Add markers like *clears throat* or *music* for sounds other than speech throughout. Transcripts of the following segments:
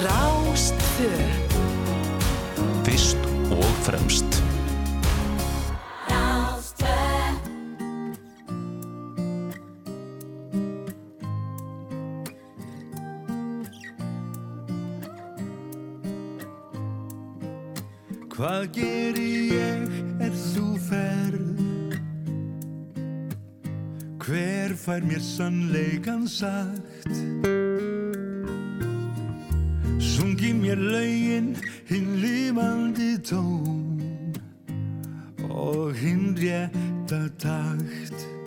Rástfö Fyrst og fremst Hvað gerir ég er þú ferð? Hver fær mér sannleikan sagt? Mér laugin, hinn lifandi tón og hinn rétta takt.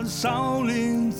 少林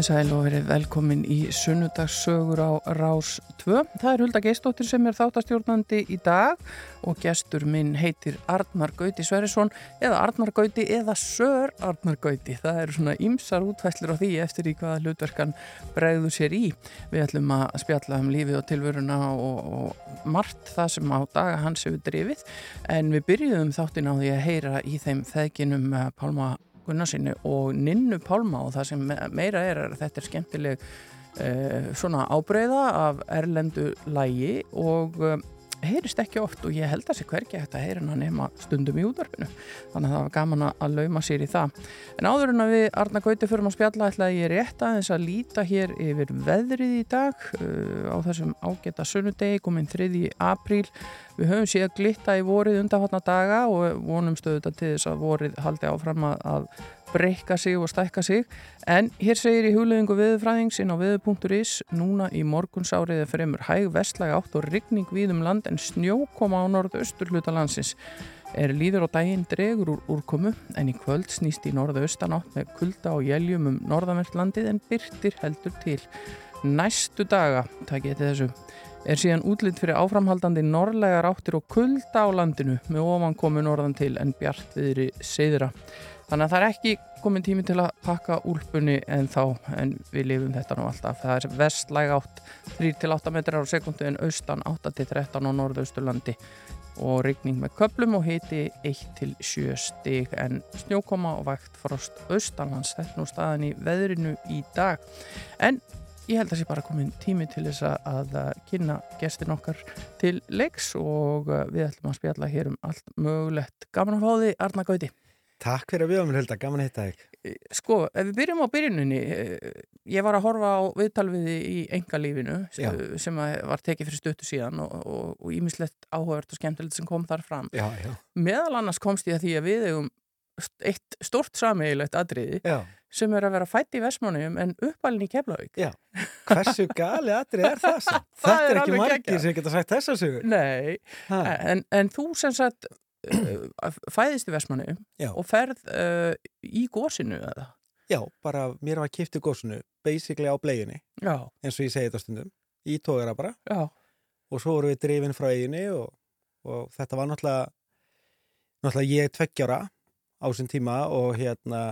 Komið sæl og verið velkomin í sunnudagssögur á Rás 2. Það er Hulda Geistóttir sem er þáttastjórnandi í dag og gestur minn heitir Arnar Gauti Sverrisson eða Arnar Gauti eða Sör Arnar Gauti. Það eru svona ymsar útfæslir á því eftir í hvaða hlutverkan bregður sér í. Við ætlum að spjalla um lífið og tilvöruna og, og margt það sem á daga hans hefur drifið en við byrjuðum þáttin á því að heyra í þeim þeginum eh, Pálma Gunnarsinni og Ninnu Pálma og það sem meira er að þetta er skemmtileg uh, svona ábreyða af erlendu lægi og uh, heyrist ekki oft og ég held að sé hvergi að þetta heyrin að nema stundum í útvarpinu þannig að það var gaman að lauma sér í það en áður en að við Arna Gauti fyrir að spjalla ætlaði ég rétt aðeins að líta hér yfir veðrið í dag uh, á þessum ágæta sunnudegi kominn 3. apríl við höfum síðan glitta í vorið undanfatna daga og vonum stöðuta til þess að vorið haldi áfram að breyka sig og stækka sig. En hér segir í hugleðingu viðfræðingsinn á viðu.is núna í morgunsárið er fremur hæg vestlæg átt og rigning við um land en snjókoma á norðaustur hluta landsins. Er líður á daginn dregur úr úrkomu en í kvöld snýst í norðaustan átt með kulda og jæljum um norðanvert landið en byrtir heldur til. Næstu daga, það geti þessu er síðan útlitt fyrir áframhaldandi norrlegar áttir og kulda á landinu með ofankomu norðan til en bjart viðri seðra. Þannig að það er ekki komin tími til að pakka úlpunni en þá, en við lifum þetta nú alltaf. Það er vestlæg átt 3-8 metrar á sekundu en austan 8-13 á norðausturlandi og rigning með köplum og heiti 1-7 stig en snjókoma og vægt frost austanlands. Þetta er nú staðan í veðrinu í dag. En ég held að það sé bara komin tími til þess að kynna gestin okkar til leiks og við ætlum að spjalla hér um allt mögulegt. Gaman að fá því, Arna Gauti. Takk fyrir að við ámur hölda, gaman að hitta þig. Sko, ef við byrjum á byrjuninni, ég var að horfa á viðtalviði í engalífinu Já. sem var tekið fyrir stöttu síðan og ímislegt áhugavert og skemmtilegt sem kom þar fram. Já, já. Meðal annars komst ég að því að við eigum eitt stort sameigilegt atriði sem er að vera fætt í Vestmannum en uppalinn í Keflavík. já. Hversu gali atrið er það sem? *laughs* Það Þetta er er ekki margir sem geta sagt þessa sögur. Nei, en, en þú sem sagt fæðist í Vestmannum Já. og ferð uh, í gósinu eða? Já, bara mér var kipt í gósunu, basically á bleiðinni, Já, eins og ég segi þetta stundum, í tógara bara. já, Og svo vorum við drifin frá eiginni og, og þetta var náttúrulega, náttúrulega ég tveggjára á þessum tíma og hérna,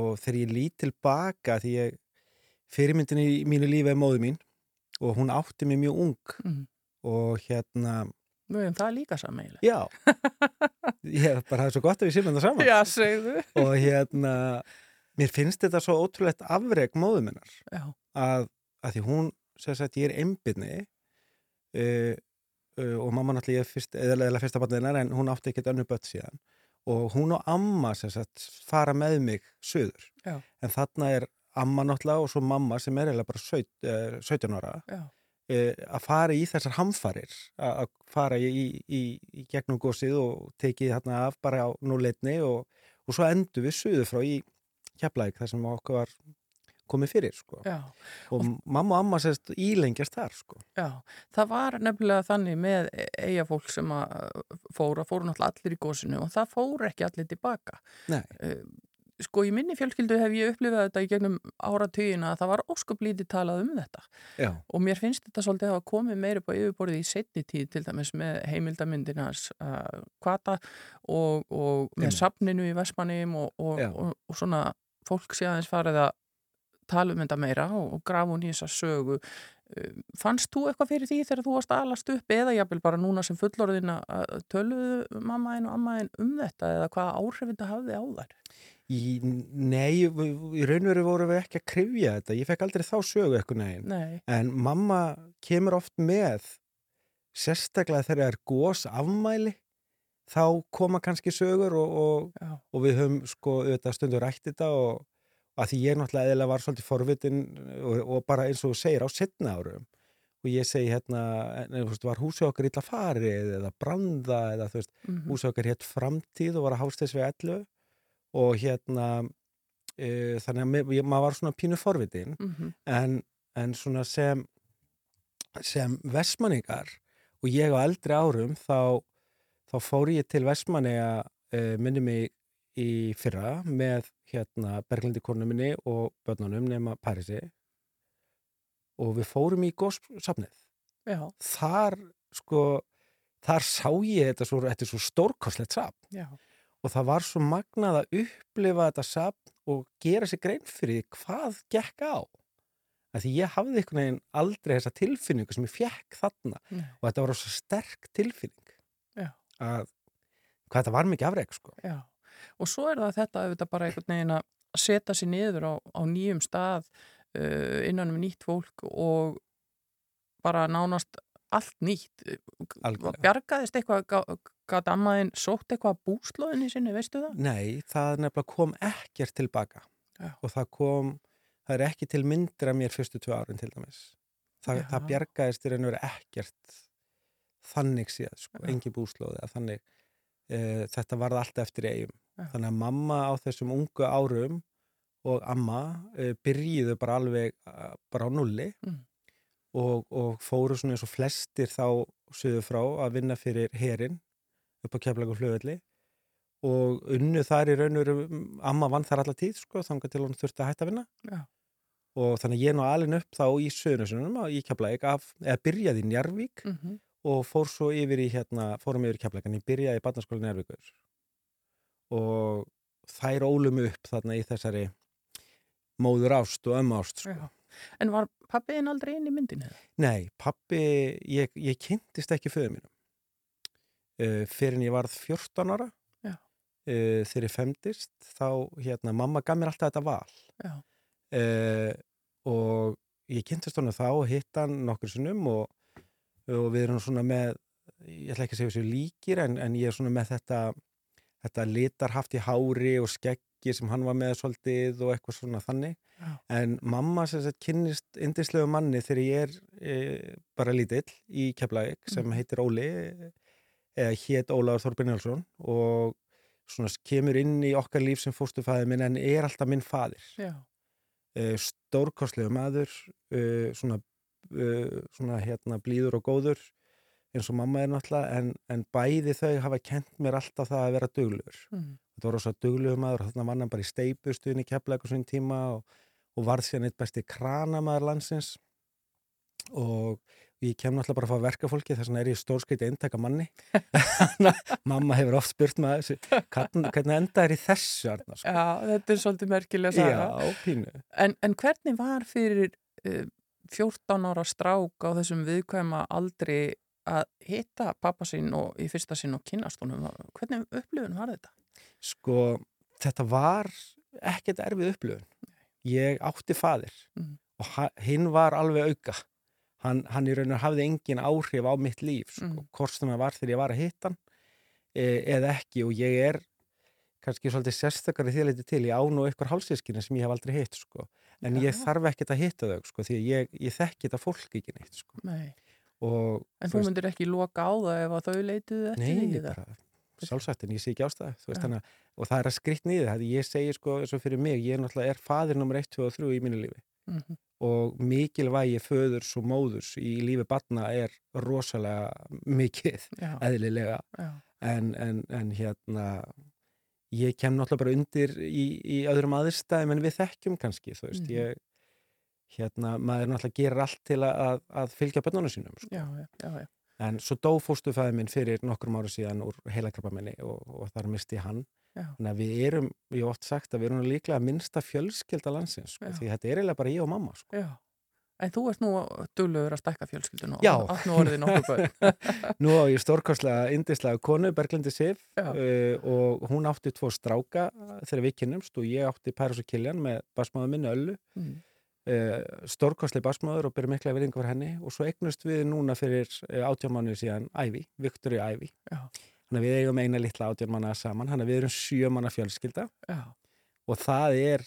og þegar ég lít tilbaka því ég, fyrirmyndin í mínu lífi er móðu mín og hún átti mig mjög ung mm. og hérna, hefum það líka sameigilegt. Já, ég bara það er svo gott að við sýnum það saman. Já, segðu. og hérna, mér finnst þetta svo ótrúlegt afreg móðu minnar. Já, að, að því hún, sem sagt, ég er einbyrni uh, uh, og mamma náttúrulega fyrst, eða eða fyrsta barniðinnar en hún átti ekkert önnu börn síðan. Og hún og amma, sem sagt, fara með mig söður, já, en þarna er amma náttúrulega og svo mamma sem er eiginlega bara 17, uh, 17 ára. Já, eh, að fara í þessar hamfarir að fara í, í, í, í gegnum gósið og tekið þarna af bara á núleitni og, og svo endur við suðu frá í Keflæk þar sem okkur var komið fyrir sko. já, og mamma og amma sérst ílengjast þar sko. já. Það var nefnilega þannig með eiga fólk sem að fóra, fóru náttúrulega allir í gósinu og það fóru ekki allir tilbaka. Nei, Sko í minni fjölskyldu hef ég upplifað þetta í gegnum áratugina að það var óskup lítið talað um þetta já, og mér finnst þetta svolítið að hafa komið meira upp á yfirborðið í setni tíð til dæmis með heimildamyndinars uh, kvata og, og með Einmitt. safninu í Vestmannum og, og, og, og svona fólk sé aðeins farið að tala um þetta meira og, grafa hún í þessa sögu Uh, fannst þú eitthvað fyrir því þegar þú varst alast upp eða jafnvel bara núna sem fullorðin að töluðu mammaðin og ammaðin um þetta eða hvaða áhrif þetta hafði á þær? Í, nei, í raun og veru vorum við ekki að krifja þetta, ég fekk aldrei þá sögu eitthvað neginn, Nei, en mamma kemur oft með sérstaklega þegar það er gós afmæli þá koma kannski sögur og, og og við höfum sko auðvitað stundur rætt þetta og að því ég náttúrulega eðilega var svolítið forvitin og, og bara eins og þú segir á setna árum. Og ég segi hérna, en, veist, var húsið okkar illa farið eða branda eða þú veist, mm húsið okkar hétt framtíð og var að hástess við ellu og hérna e, þannig að ég- maður var svona pínu forvitin -hmm. en, en svona sem sem vestmanningar og ég á eldri árum þá, þá fór ég til vestmanninga uh, minni mig í fyrra með hérna Berglindi konu minni og börnunum nema Parisi. Og við fórum í góðsafnið þar sko þar sá ég þetta svo, svo stórkostlegt safn og það var svo magnað að upplifa þetta safn og gera sér grein fyrir því hvað gekk á að því ég hafði einhvern veginn aldrei þessa tilfinningu sem ég fekk þarna Nei. og þetta var svo sterk tilfinning Já. að hvað þetta var mikið afreg sko. Og svo er það þetta auðvitað bara einhvern veginn að setja sér niður á, á nýjum stað uh, innan um nýtt fólk og bara nánast allt nýtt. Algjörlega. Bjargaðist eitthvað, gæti ammaðin sótt eitthvað að búslóðinni sinni, veistu það? Nei, það nefnilega kom ekkert tilbaka Já. og það kom, það er ekki til myndir af mér fyrstu tvö árin til dæmis. Það, Já. það bjargaðist í raun og veru ekkert þannig séð, sko, engi búslóði að þannig, e, þetta varð alltaf eftir eigum. Já. Þannig að mamma á þessum ungu árum og amma e, byrjuðu bara alveg a, bara á nulli Mm. og, og fóru svona eins og flestir þá söðu frá að vinna fyrir herin upp á keflagu flugvelli og unnu þar í raun og veru, amma vann þar alla tíð sko, þangar til hún þurfti að hætta að vinna Já. og þannig að ég nú alin upp þá í söðunusunum í Keflæk eða byrjaði í Njarvík Mm og fór svo yfir í hérna, fórum yfir í Keflæk en ég byrjaði í barnaskóla Njarvíkur og þær ólum upp þarna í þessari móður ást og ömmu ást sko. En var pappiðin aldrei inn í myndinu? Nei, pappi, ég, ég kynntist ekki föðu mínum uh, fyrir en ég varð 14 ára uh, þegar ég femdist þá, hérna, mamma gaf mér alltaf þetta val uh, og ég kynntist honum þá og hitt hann nokkur sinnum og, og við erum svona með ég ætla ekki að segja þessu líkir en, en ég er svona með þetta þetta litarhaft í hári og skeggi sem hann var með svolítið og eitthvað svona þannig Já. en mamma sem sagt kynnist indislegu manni þegar ég er e, bara lítill í Keflavík sem Mhm. heitir Óli eða hét Ólaður Þorbjörn Njálsson og svona kemur inn í okkar líf sem fóstufæði minn en er alltaf minn faðir Já. uh, stórkostlegu maður uh, svona, uh, svona hérna blíður og góður eins og mamma er náttúrulega en, en bæði þau hafa kent mér alltaf það að vera duglegur Mm. þetta var rosa duglegur maður þarna vann hann bara í steipustuðin í keflæku svona tíma og, og varð síðan eitt besti kranamaður landsins og ég kem náttúrulega bara að fá verkafólki þess vegna er ég stórskreiti eintaka manni *laughs* mamma hefur oft spurt maður þessu, hvernig, enda er í þessu Arnar, sko? Já, þetta er svolítið merkilega. Já, En, en hvernig var fyrir uh, 14 ára strák á þessum viðkvæma aldri að hitta pappa sín og í fyrsta sín og kynast honum? Hvernig upplifun var þetta? Sko, þetta var ekkert erfið upplöfun. Ég átti faðir Mhm. og hinn var alveg auka. Hann, hann í raun og hafði engin áhrif á mitt líf, sko, Mhm. hvort sem það var þegar ég var að hitta hann e, eða ekki og ég er kannski svolítið sérstakari því að leiti til, ég á nú eitthvað hálsískinni sem ég hef aldrei hitt, sko. En ég Já. þarf ekkert að hitta þau, sko, því að ég, ég þekki þetta fólk ekki neitt, sko. Nei. Og, En þú þú myndir ekki loka á það ef að þau leituðu eftir Nei, því ég eða? bara, sjálfsagt, en ég sé ekki ástæða, veist að, og það er að skritt nýðið, það ég segi sko, eins og fyrir mig, ég er náttúrulega er faðir nummer 1, 2 og 3 í mínu lífi Mhm. Og mikilvægi föðurs og móðurs í lífi batna er rosalega mikið, Já, eðlilega, já, en, en, en hérna, ég kem náttúrulega bara undir í, í öðrum aðurstæðum en við þekkjum kannski, þú veist, Mhm. ég, hérna, maður náttúrulega gerir allt til að, að, fylgja bönnunum sínum, sko. já. En svo dó fóstufæði minn fyrir nokkrum ára síðan úr heilakrabamenni og, og þar misti hann. Já. Þannig að við erum, ég hef oft sagt að við erum líklega minnsta fjölskylda landsins, sko, því þetta er eiginlega bara ég og mamma, sko. já. En þú ert nú duglegur að stækka fjölskyldun og átt nú orðið nokkuð börn. *laughs* Nú á ég stórkostlega, indislega konu, Berglindi Sif, uh, og hún átti tvo stráka þegar við kynnumst og ég átti Pæris og Kiljan með basmáðu minni Öllu, Mm. uh, stórkostlega basmáður og byrja mikla verðingu fyrir henni og svo eignust við núna fyrir uh, átjámanuð síðan Ævi, Viktori Ævi. Já. Þannig að við eigum eina litla átjánmanna saman, þannig að við erum sjömanna fjölskylda Já, og það er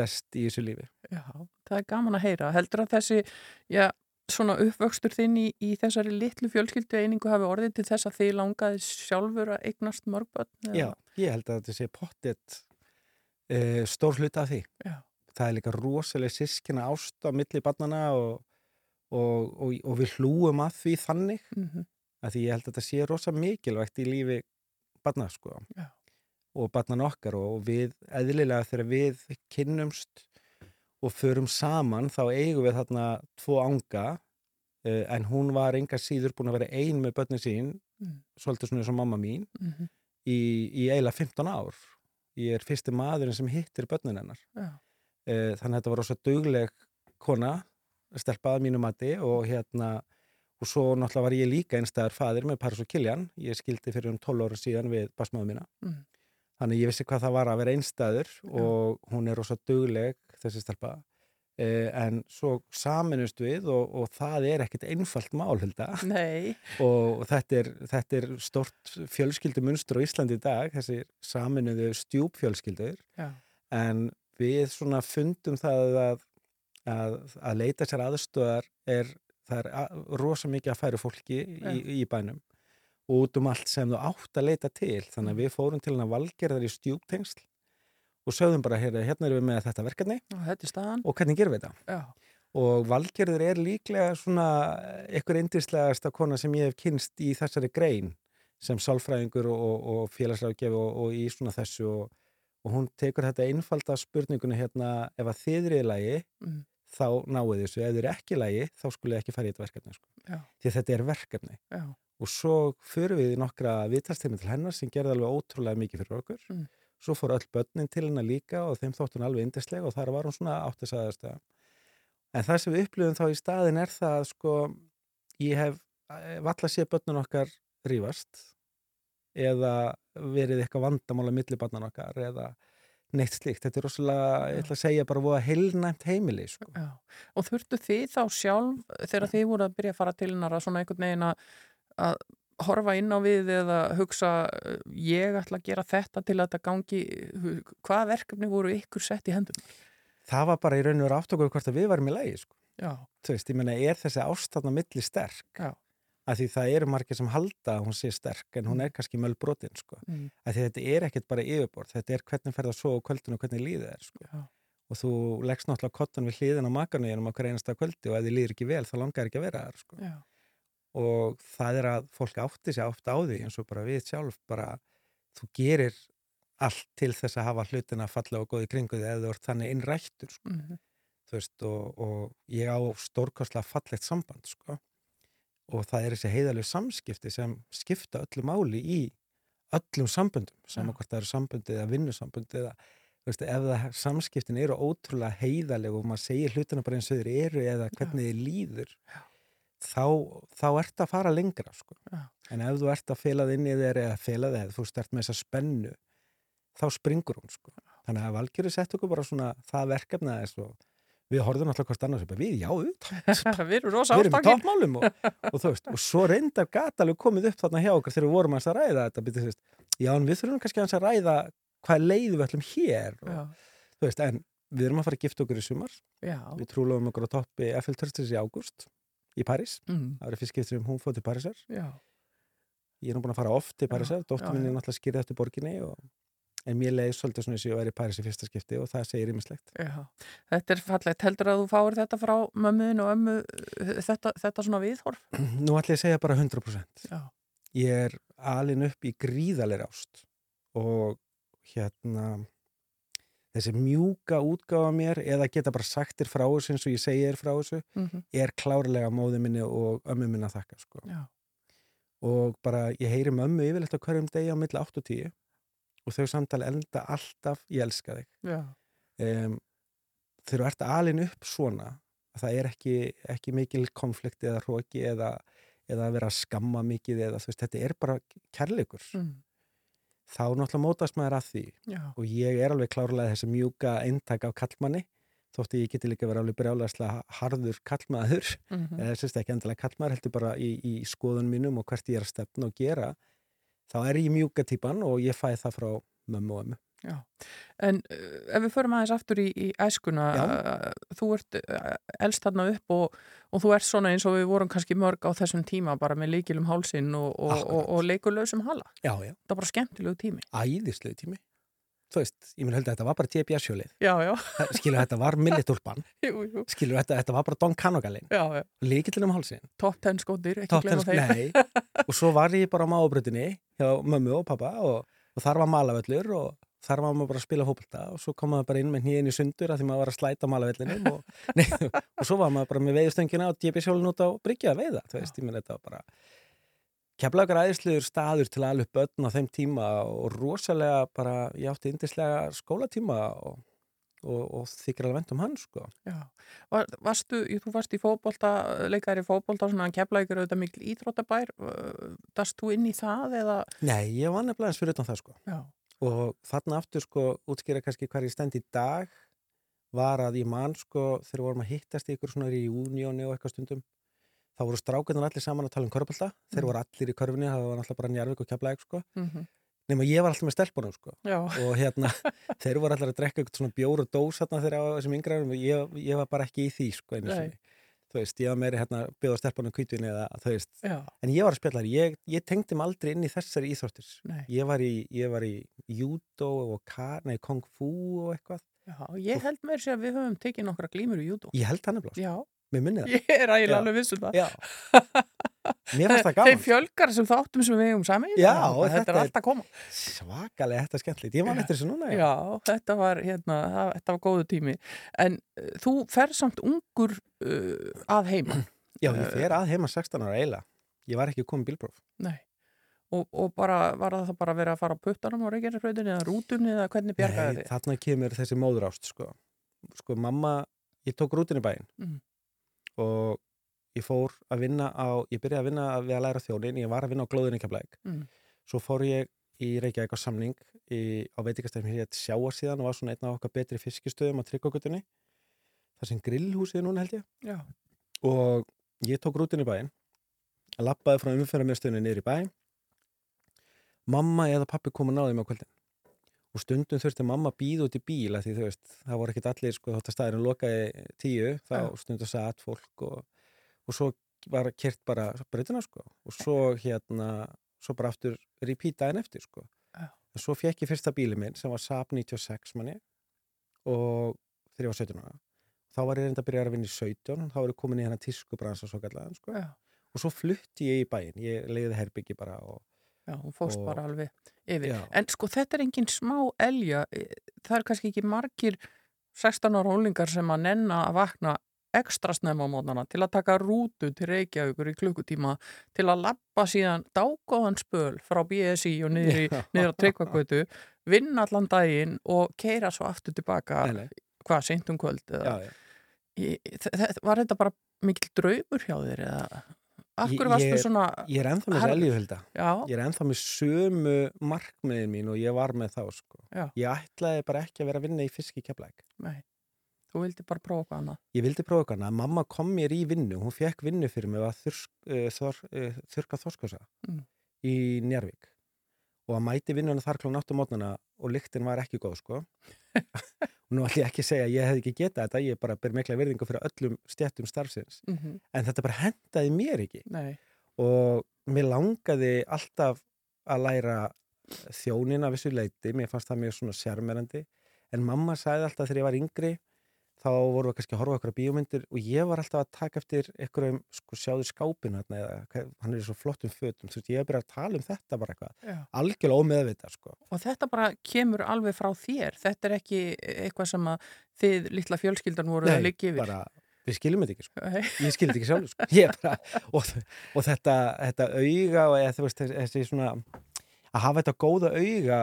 best í þessu lífi. já, það er gaman að heyra. Heldur að þessi, já, svona uppvöxtur þinn í, í þessari litlu fjölskyldu einingu hafi orðið til þess að þið langaði sjálfur að eignast mörgbönn? Já, ég held að þetta sé pottet uh, stór hluta af því. Já. Það er líka rosalega sískina ást á milli barnana og, og, og, og við hlúum að því þannig Mm að því ég held að þetta sé rosa mikilvægt í lífi barna sko Já. og barnan okkar og við eðlilega þegar við kynnumst og förum saman þá eigum við þarna tvo anga uh, en hún var enga síður búin að vera ein með börnin sín Mm. svolítið svona eins og mamma mín -hmm. í, í eiginlega 15 ár ég er fyrsti maðurinn sem hittir börnin hennar uh, þannig að þetta var rosa dugleg kona stelpaði mínu mati og hérna og svo náttúrulega var ég líka einstæðar faðir með Paris og Kiljan, ég skildi fyrir um 12 ára síðan við basmáðu mína. Mm. þannig ég vissi hvað það var að vera einstæður og hún er rosa dugleg þessi stelpa. Uh, en svo saminust við og, og það er ekkit einfalt mál *laughs* og þetta er, þetta er stort fjölskyldumunster á Íslandi í dag, þessi saminuðu stjúpfjölskyldur. Já, en við svona fundum það að, að, að leita sér aðstöðar er, það er rosa mikið að færu fólki í, í bænum og út um allt sem þú átt að leita til. Þannig að við fórum til hana valgerðar í stjúptengsl og sögðum bara, hérna, erum við með þetta verkefni og er og hvernig gerum við þetta? Já, Og Valgerður er líklega svona ykkur indislegasta kona sem ég hef kynst í þessari grein sem sálfræðingur og, og, félagsráðgjafi og, og í svona þessu og, og hún tekur þetta einfalda spurningunni hérna ef að þið eru í lagi mm, þá náðu þessu, ef þið eru ekki í lagi þá skulle þið ekki fara í þetta verkefni sko. því þetta er verkefni. Já, og svo förum við í nokkra viðtalstími til hennar sem gerði alveg ótrúlega mikið fyrir okkur. Mm. svo fór öll börnin til hennar líka og þeim þótt hún alveg indislega og þar var hún svona áttisæðast en það sem við upplifum þá í staðin er það að sko ég hef valla sé börnun okkar rífast eða verið eitthvað vandamála milli börnun okkar eða neitt slíkt, þetta er rosalega, ég ætla að segja bara voða heilnæmt heimili sko. já. Og þurftu þið þá sjálf þegar þið voru að byrja að fara til hennar að svona einhvern veginn að, horfa inn á við eða hugsa uh, ég ætla að gera þetta til að þetta gangi hvað verkefni voru ykkur sett í hendum? það var bara í raun og veru aftökuð hvort að við varum í lagi sko. Já, þú veist, ég meina, er þessi ástæðna milli sterk já, af því það eru margir sem halda að hún sé sterk en hún er kannski mölbrotin sko. mm, af því þetta er ekkert bara yfirbort þetta er hvernig ferða svo á kvöldinu og hvernig líðið er sko. já, og þú leggst náttúrulega kottan við hliðin á makanuðinum á hver einasta kvöldi og ef þið líður ekki vel þá langar ekki að vera þar sko. já, og það er að fólk átti sig átt á því eins og bara við sjálf bara þú gerir allt til þess að hafa hlutina falla og góði kringu þú ert þannig innrættur sko mm, þú veist, og, og ég á stórkostlega fallegt samband, sko. Og það er þessi heiðalegu samskipti sem skipta öllu máli í öllum samböndum, saman hvort það eru samböndi eða vinnusamböndi eða, veist, ef það samskiptin eru ótrúlega heiðaleg og maður segir hlutina bara eins og þeir eru eða hvernig þið líður, þá, þá ert að fara lengra, sko. En ef þú ert að fela þið inn í þeir eða fela þeir, þú stert með þessa spennu, þá springur hún, sko. Þannig að Valgjöru sett okkur bara svona það verkefna þess og við horfðum alltaf hvort annars við, já, *laughs* við erum rosa við erum í ástakir toppmálum og, og þú veist, og svo reyndar gata alveg komið upp þarna hjá okkur þegar við vorum að ræða þetta, byrju, þú veist, já, en við þurfum kannski að ræða hvað leið við ætlum hér og, þú veist, en við erum að fara að gifta okkur í sumar, já, við trúlofum okkur á toppi Eiffel Törstins í ágúst í París, mm, það var fyrst skiptir sem hún fóð til Parísar, já, ég er nú búin að fara oft Já, Parísar, mín já. er náttúrulega skýrið eftir borginni og, en mér leiði svolítið svona og ég væri í París í fyrsta skipti og það segir ýmislegt. já. Þetta er fallegt. Heldur að þú fáir þetta frá mömmuðin og ömmu, þetta, þetta svona viðhorf? *clears throat* Nú ætla ég að segja bara 100%. Já, ég er alin upp í gríðalegri ást og hérna þessi mjúka útgáfa mér eða geta bara sagt þér frá þessu eins og ég segi þér frá þessu mm er klárlega móði minni og ömmu minni að þakka sko. og bara ég heyri mömmu yfirleitt á hverjum degi á milli 8 og 10 og þau samtali enda alltaf ég elska þig. Um, þegar þú ert alin upp svona að það er ekki, ekki mikil konflikt eða hróki eða, eða að vera að skamma mikið eða þú veist, þetta er bara kærleikur. Mm, þá náttúrulega mótast maður að því. Já, og ég er alveg klárlega þessi mjúka eintak af kallmanni þótti ég geti líka verið alveg brjálæðslega harður kallmaður mm eða sérst ekki endilega kallmaður heldur bara í, í skoðun mínum og hvert ég er að stefna og gera þá er ég mjúka típan og ég fæ það frá mömmu og ömmu já. En uh, ef við förum aðeins aftur í, í æskuna, uh, þú ert uh, elst þarna upp og, og þú ert svona eins og við vorum kannski mörg á þessum tíma bara með leikilum hálsinn og, og, og, leikulösum hala. Já, já, Það er bara skemmtilegu tími. æðislegu tími þú veist, ég mun held að þetta var bara TBS-sjólið Já, já, skilur þetta var *laughs* jú, skilur þetta, þetta var bara Don Canogalin líkillin um hálsin Top 10 skóttir, ekki glemma 10 þeim. nei, *laughs* og svo var ég bara á mábröðinni hjá mömmu og pappa og, og þar var malavöllur og þar var maður bara að spila fókbalta og svo kom maður bara inn með hnýðin í sundur að því maður var að slæta malavöllinum og, *laughs* og svo var maður bara með veiðstöngina og djebisjólin út á bryggja að veiða þú veist, ég minn þetta var bara keflagur æðislegur staður til að alveg börn á þeim tíma og rosalega bara, ég átti indislega skólatíma og, og, og þykir alveg vend um hann sko. Já, Var, varstu, þú varst í fótbolta, leikar í fótbolta, svona keflagur auðvitað mikil íþróttabær, uh, dast þú inn í það eða? Nei, ég var nefnilega eins fyrir utan það sko. Já, og þarna aftur sko útskýra kannski hver ég stend í dag var að ég man sko þegar við vorum að hittast ykkur svona í júnióni og eitthvað stundum þá voru strákarnir allir saman að tala um körpölda þeir Mm. voru allir í körfinni, það var alltaf bara njarvík og keflaðið sko, Mhm. nema ég var alltaf með stelpunum sko. Og hérna, *laughs* þeir voru allir að drekka eitthvað svona bjór og dós hérna þegar á þessum yngræðum ég, ég var bara ekki í því sko þú veist, ég var meiri hérna bjóða stelpunum kvítunni eða þú veist, já, en ég var að spjalla ég, ég tengdi mig aldrei inn í þessari íþróttir. Nei, ég var í, ég var í judo og ka, nei, kung fu og eitthvað. Já, ég held með sér að við höfum tekið nokkra glímur í júdó. ég held hann er blóst, Já, mér minni það ég er Já. ægilega alveg vissum það. Já. Mér fannst það *laughs* gaman. fjölgar sem þáttum sem við eigum saman. Já, þetta, þetta er alltaf að koma. Svakalega þetta er skemmtilegt. Ég man eftir þessu núna. Já, þetta var, hérna, það, þetta var góðu tími. En uh, þú fer samt ungur uh, að heima. *clears throat* Já, ég fer að heima 16 ára eiginlega. Ég var ekki komið bílpróf. Nei. Og, og bara, var það bara verið að fara á puttanum á Reykjanesbrautinni eða rútunni eða hvernig bjargaði Nei, þið? þarna kemur þessi móðurást, sko. Sko, mamma, ég tók rútin í bæinn Mhm. Og ég fór að vinna á, ég byrjaði að vinna við að læra þjónin, ég var að vinna á glóðinni keflæk. Mhm. Svo fór ég í Reykjavík á samning í, á veitingastæðum hér sjáa síðan og var svona einn af okkar betri fiskistöðum á Tryggvagutunni. Það sem grillhúsið er núna held ég. Já, og ég tók rútin í bæinn lappaði frá umferðarmiðstöðinu niður í bæ mamma eða pappi kom að náði mig á kvöldin og stundum þurfti mamma að býða út í bíl af því þú veist, það voru ekkit allir sko þátt að staðurinn lokaði tíu þá Já. stundum satt fólk og, og svo var kert bara breytina sko og svo hérna svo bara aftur repeat daginn eftir sko Já. og svo fekk ég fyrsta bíli minn sem var Saab 96 manni og þegar ég var 17 ára þá var ég reynda að byrja að vinna í 17 þá var ég komin í hennar tískubransa svo kallega sko. já, og svo flutti ég í bæinn ég leiði herbyggi bara og, já, hún fórst Og- bara alveg yfir. Já. En sko þetta er engin smá elja, Eh, það er kannski ekki margir 16 ára hólingar sem að nenna að vakna ekstra snemma á mótnana til að taka rútu til Reykjavíkur í klukkutíma til að lappa síðan dágóðan spöl frá BSI og niður, í, niður á tryggvakvötu vinna allan daginn og keira svo aftur tilbaka Nei, nei. hvað, seint um kvöld eða, já, var þetta bara mikil draumur hjá þér eða hverju varstu svona ég er ennþá með Harður. þessi eljuhölda já, ég er ennþá með sömu markmiðin mín og ég var með þá sko. Ég ætlaði bara ekki að vera að vinna í fiski keflæk nei þú vildi bara prófa hvað annað ég vildi prófa eitthvað annað. mamma kom mér í vinnu hún fekk vinnu fyrir mig að þursk, uh, þor, uh, þurka þorskosa Mm. í Njarvík og að mæti vinnuna þar klá náttu mótnana og lyktin var ekki góð sko *laughs* nú ætlum ég ekki að segja að ég hefði ekki getað þetta ég bara ber mikla virðingu fyrir öllum stjættum starfsins mm -hmm. en þetta bara hendaði mér ekki nei, og mér langaði alltaf að læra þjónin af þessu leiti, mér fannst það mjög svona sjarmerandi, en mamma sagði alltaf þegar ég var yngri, þá voru við kannski að horfa okkur á bíómyndir og ég var alltaf að taka eftir einhverjum, sko, sjáðu skápin eða hvað- hann er í svo flottum fötum, þú veist, ég hef byrjað að tala um þetta bara eitthvað, já algjörlega ómeðvita, sko. Og þetta bara kemur alveg frá þér. Þetta er ekki eitthvað sem að þið litla fjölskyldan voru að liggja yfir. bara, við skiljum þetta ekki, sko. Nei. *laughs* ég skildi ekki sjálfur sko. Bara, og, og þetta, þetta auga og eða, veist, þessi svona að hafa þetta góða auga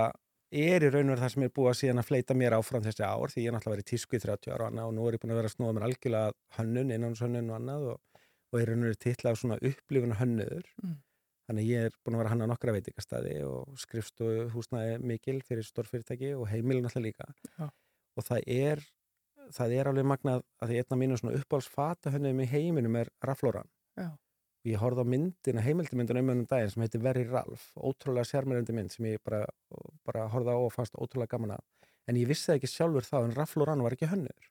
er í raun og veru það sem er búið að síðan að fleita mér áfram þessi ár því ég er náttúrulega verið tísku í 30 ára og annað og nú er ég búin að vera að snúa mér algjörlega hönnun, innanshönnun og annað og, og er raun og veru titla á svona upplifun hönnuður Mm. þannig ég er búin að vera að hanna nokkra veitingastæði og skrifstu húsnæði mikil fyrir stórfyrirtæki og heimilin alltaf líka Já. og það er það er alveg magnað að því einn af mínu svona uppáhalsfata hönnum í heiminum er Raflóran Já. Ég horfði á myndina, heimildimyndina um ennum daginn sem heitir Very Ralph, ótrúlega sérmyrandi mynd sem ég bara, bara horfði á og fannst ótrúlega gaman að. En ég vissi það ekki sjálfur þá en Raflóran var ekki hönnuður.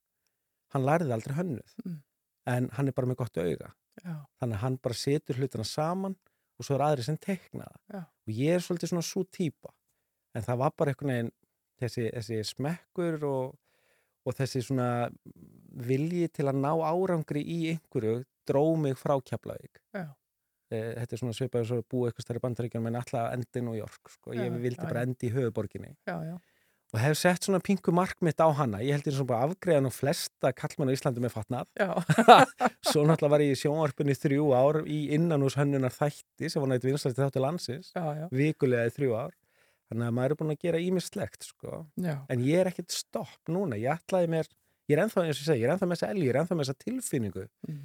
Hann lærði aldrei hönnuð. Mm. en hann er bara með gott auga. Já, þannig að hann bara setur hlutina saman og svo er aðri sem teikna það. Og ég er svolítið svona svo típa en það var bara einhvern veginn þessi, þessi smekkur og, og þessi svona vilji til að ná árangri í einhverju dró mig frá Keflavík Já. Eh, þetta er svona svipaður svo að búa eitthvað stærri bandaríkjum en alltaf endi New York sko. ég Já, vildi já, bara endi í höfuborginni og hef sett svona pingu markmitt á hana ég held ég svona bara afgreðan og flesta kallmenn á Íslandi með fatnað *laughs* Svo náttúrulega var ég í sjónvarpunni þrjú ár í innanús hönnunar þætti sem var nætt vinstast þáttu landsins, já, já, vikulega í þrjú ár. Þannig að maður er búin að gera ímislegt, sko. En ég er ekkert stopp núna. Ég ætlaði mér, ég er ennþá, ég segi, ég er ennþá með þessa elgi, ég er ennþá með þessa tilfinningu. Mm.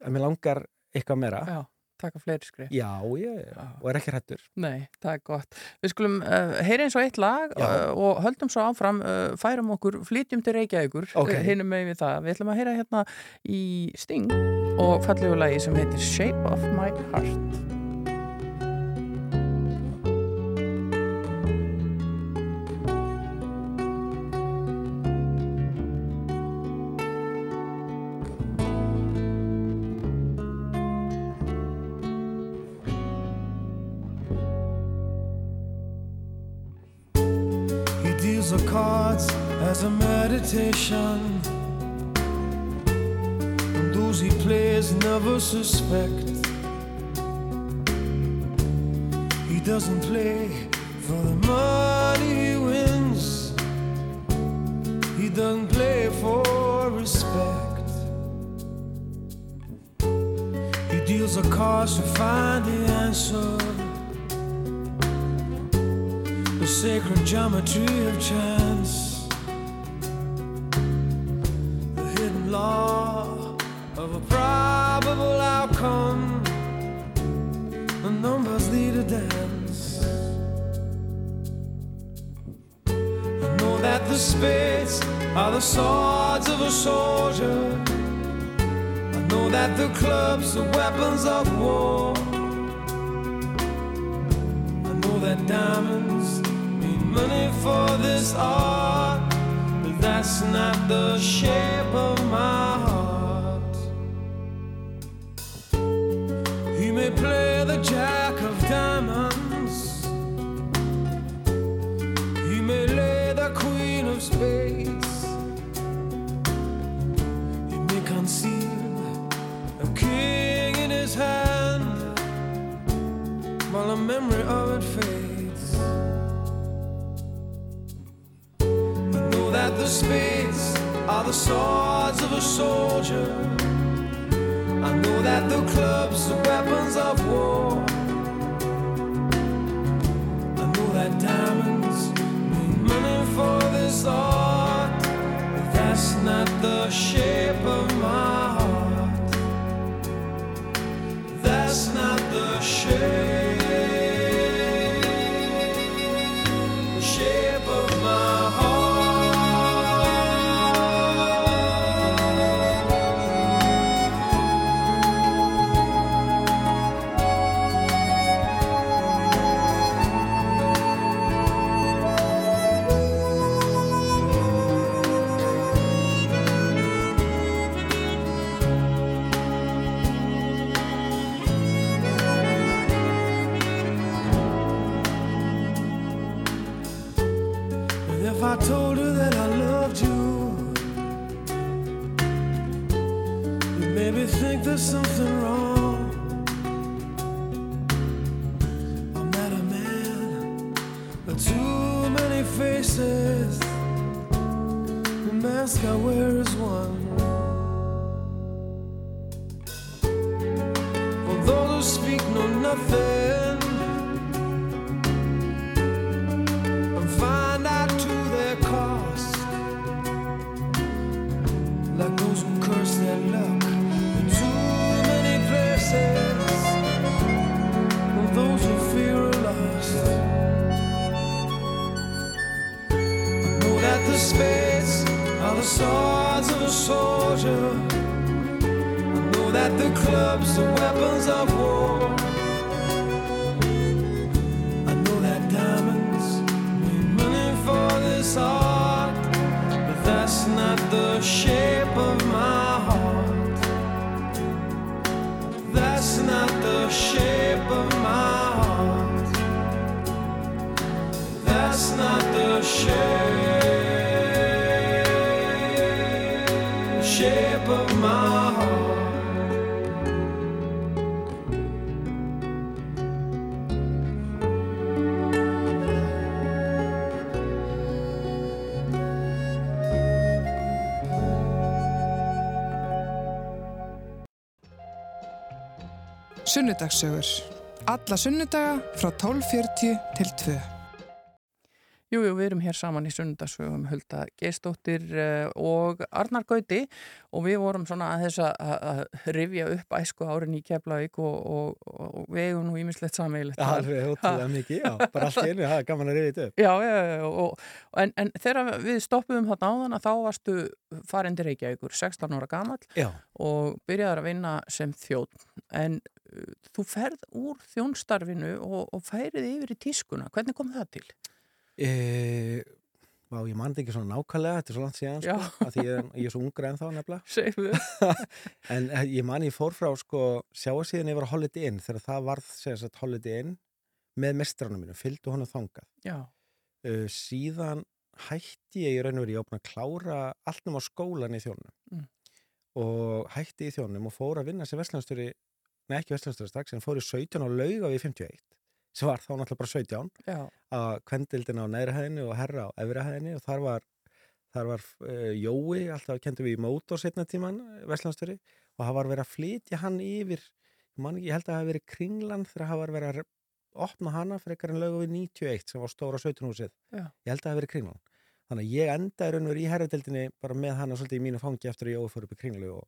Að mér langar eitthvað meira. já. taka fleiri skrif. Já, ég, og er ekki hættur. Nei, það er gott. Við skulum uh, heyra eins og eitt lag Já. uh, og höldum svo áfram, uh, færum okkur, flytjum til Reykjavíkur, Ok. okay. hinum með við það. Við ætlum að heyra hérna í Sting og fallegu lagi sem heitir Shape of My Heart. And those he plays never suspect. He doesn't play for the money he wins. He doesn't play for respect. He deals a cards to find the answer the sacred geometry of chance, are the swords of a soldier. I know that the clubs are weapons of war. I know that diamonds mean money for this art, but that's not the shape of my heart. Mask I wear is one. For those who speak know nothing. Sunnudagssögur. Alla sunnudaga frá 12.40 til 2. Jú, jú, við erum hér saman í sunnudagsögum Hulda Geistóttir uh, og Arnar Gauti og við vorum svona að þess að rifja upp æsku árin í Keflavík og, og, og við eigum nú ímislegt sammeilegt. Alveg ótrúlega mikið, já, bara allt í einu, það er gaman að rifja þetta upp. Já, já, já, og, en, en þegar við stoppuðum þarna áðan að þá varstu farin til Reykjavíkur, 16 ára gamall Já, og byrjaðar að vinna sem þjóð en þú ferð úr þjónstarfinu og, og færið yfir í tískuna. Hvernig kom það til? e, vá, ég mandi ekki svona nákvæmlega, þetta er svo langt síðan, sko, að því ég, ég er svo ungra *laughs* *laughs* en þá nefnilega. En ég man ég fór frá, sko, sjáasíðan yfir að Holiday Inn, þegar það varð, sagt, Holiday Inn með mestranum mínum, fylgdu honum þangað. Uh, síðan hætti ég í raun og verið, ég búin að klára allt um á skólan í þjónum Mm. og hætti í þjónum og fór að vinna sem vestlunastöri, nei ekki vestlunastöri strax, en fór í 17 á lauga við 51 sem var þá náttúrulega bara 17 já, að kvendildin á neðri hæðinni og herra á efri hæðinni og þar var, þar var uh, Jói, alltaf kendum við í mótor setna tíman, vestlunastöri og það var verið að flytja hann yfir ég, man, ekki, ég held að það hafi verið kringlan þegar það var verið að opna hana frekar en lauga við 91 sem var stóra 17 húsið ég held að það hafi verið kringlan. Þannig að ég endaði raun og verið í herradeldinni bara með hana svolítið í mínu fangi eftir að ég ófór upp í kringlu og,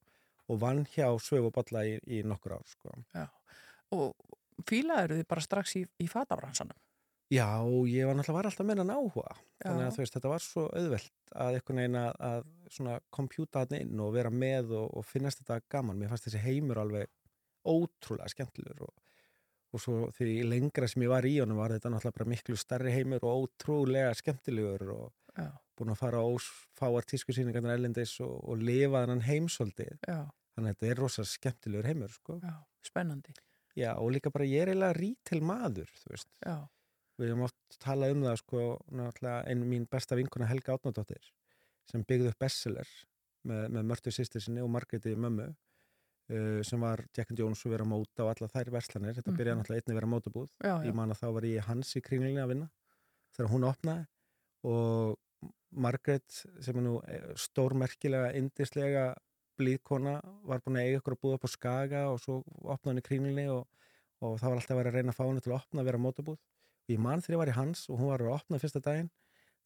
og vann hjá Svöf og Bolla í, í nokkur ár sko. Og fílaður þið bara strax í, í fatafransanum? Já, ég var náttúrulega var alltaf meira áhuga. Þannig að veist, þetta var svo auðvelt að einhvern veginn að, að kompjúta hann inn og vera með og, og finnast þetta gaman, mér fannst þessi heimur alveg ótrúlega skemmtilegur og, og svo því lengra sem ég var í honum var þetta náttúrulega miklu starri heimur og ótrúlega skemmtilegur og Já, búin að fara á fáar tískusýningarnar erlendis og, og lifa þannan heimsóldið já, þannig að þetta er rosa skemmtilegur heimur sko. já, spennandi. Já, og líka bara ég er eiginlega rítil maður við hefum oft talað um það sko, einu mín besta vinkuna Helga Átnadóttir sem byggði upp bestseller með, með Mörtu sýstir sinni og Margréti mömmu uh, sem var Jack and Jones og vera að móta og alla þær verslanir, þetta byrjaði Mhm. náttúrulega einnig að vera mótabúð já, já, ég man að þá var ég hans í kringlinni að vinna þegar hún opnaði og Margaret sem er nú eh, stórmerkilega, indislega blíðkona var búin að eiga ykkur að búða upp á Skaga og svo opnaði hann í kringlinni og, og það var alltaf verið að reyna að fá henni til að opna að vera mótabúð og ég man þegar ég var í hans og hún var að opna fyrsta daginn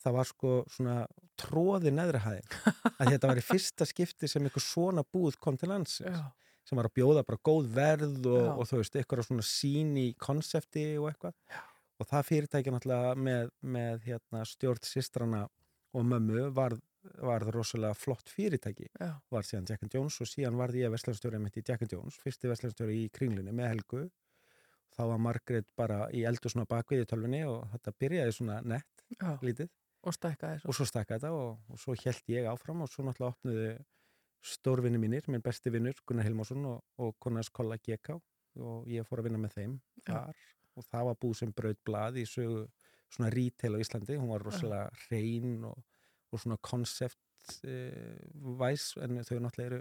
það var sko svona tróði neðri hæðin. Að þetta var í fyrsta skipti sem einhver svona búð kom til landsins já, sem var að bjóða bara góð verð og, Já. og þú veist, eitthvað svona sín í konsepti og eitthvað. Og það fyrirtæki náttúrulega með, með hérna, stjórn sýstrana og mömmu varð, varð rosalega flott fyrirtæki. Já, var síðan Jack and Jones og síðan varð ég vestlunstjóri mitt í Jack and Jones, fyrsti vestlunstjóri í kringlunni með Helgu. Þá var Margrét bara í eldur svona bakvið í tölvunni og þetta byrjaði svona nett já, lítið. Og og svo stakka þetta og, og svo held ég áfram og svo náttúrulega opnuðu stórvinni mínir, minn besti vinnur Gunnar Hilmarsson og, og Gunnars Kolla GK og ég fór að vinna með þeim þar. Og það var búið sem braut blað í sögu svona retail á Íslandi, hún var rosalega hrein og, og svona koncept uh, væs en þau náttúrulega eru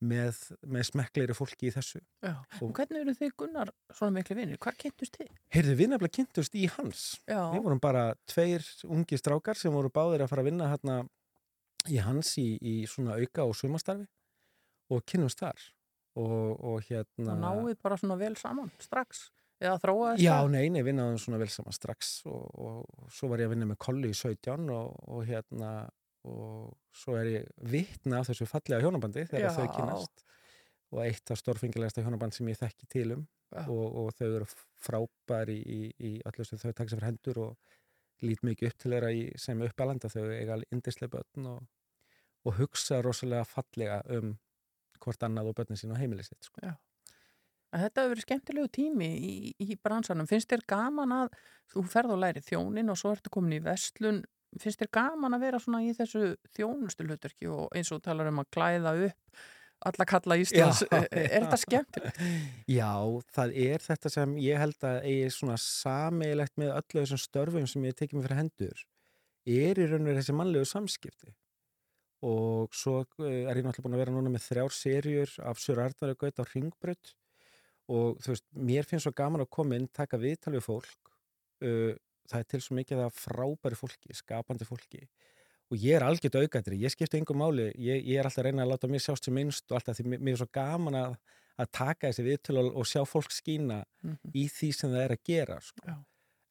með, með smekkleiri fólki í þessu. Já, Og- hvernig eru þið Gunnar svona miklu vinnir? Hvar kynntust þið? Heyrðu, við nefnilega kynntust í hans. Já, Við vorum bara tveir ungi strákar sem voru báðir að fara að vinna hérna í hans í, í svona auka og sumastarfi og kynnumst þar. Og, og hérna og náið bara svona vel saman strax eða þróaðist Já, það? nei, nei, við náðum svona vel saman strax og, og, og svo var ég að vinna með Kolli í 17 og, og hérna og svo er ég vitna af þessu fallega hjónabandi þegar Já. þau kynast og eitt af stórfengilegasta hjónaband sem ég þekki til um Já. og, og þau eru frábæri í, í, í öllu sem þau taka sér fyrir hendur og lít mikið upp til þeirra í, sem uppalenda þau eiga alveg indislega börn og, og hugsa rosalega fallega um hvort annað og börnin sín og heimilið sitt sko. En Þetta hefur verið skemmtilegu tími í, í bransanum. Finnst þér gaman að þú ferð og læri þjónin og svo ertu komin í vestlun. Finnst þér gaman að vera svona í þessu þjónustu hlutverki og eins og talar um að klæða upp alla kalla Íslands. Já, er, er já. þetta skemmtilegt? Já, það er þetta sem ég held að eigi svona sameigilegt með öllu þessum störfum sem ég tekið mér fyrir hendur er í raun og veru þessi mannlegu samskipti og svo eh, er ég náttúrulega búin að vera núna með þrjár serjur af Sör Arnari Gaut á Ringbraut og þú veist, mér finnst svo gaman að koma inn, taka viðtal við fólk uh, það er til svo mikið af frábæri fólki, skapandi fólki og ég er algjört aukættri, ég skipti engum máli, ég, ég er alltaf að reyna að láta mér sjást sem minnst og alltaf því mér, er svo gaman að, að taka þessi viðtölu og, og sjá fólk skína Mhm. í því sem það er að gera sko.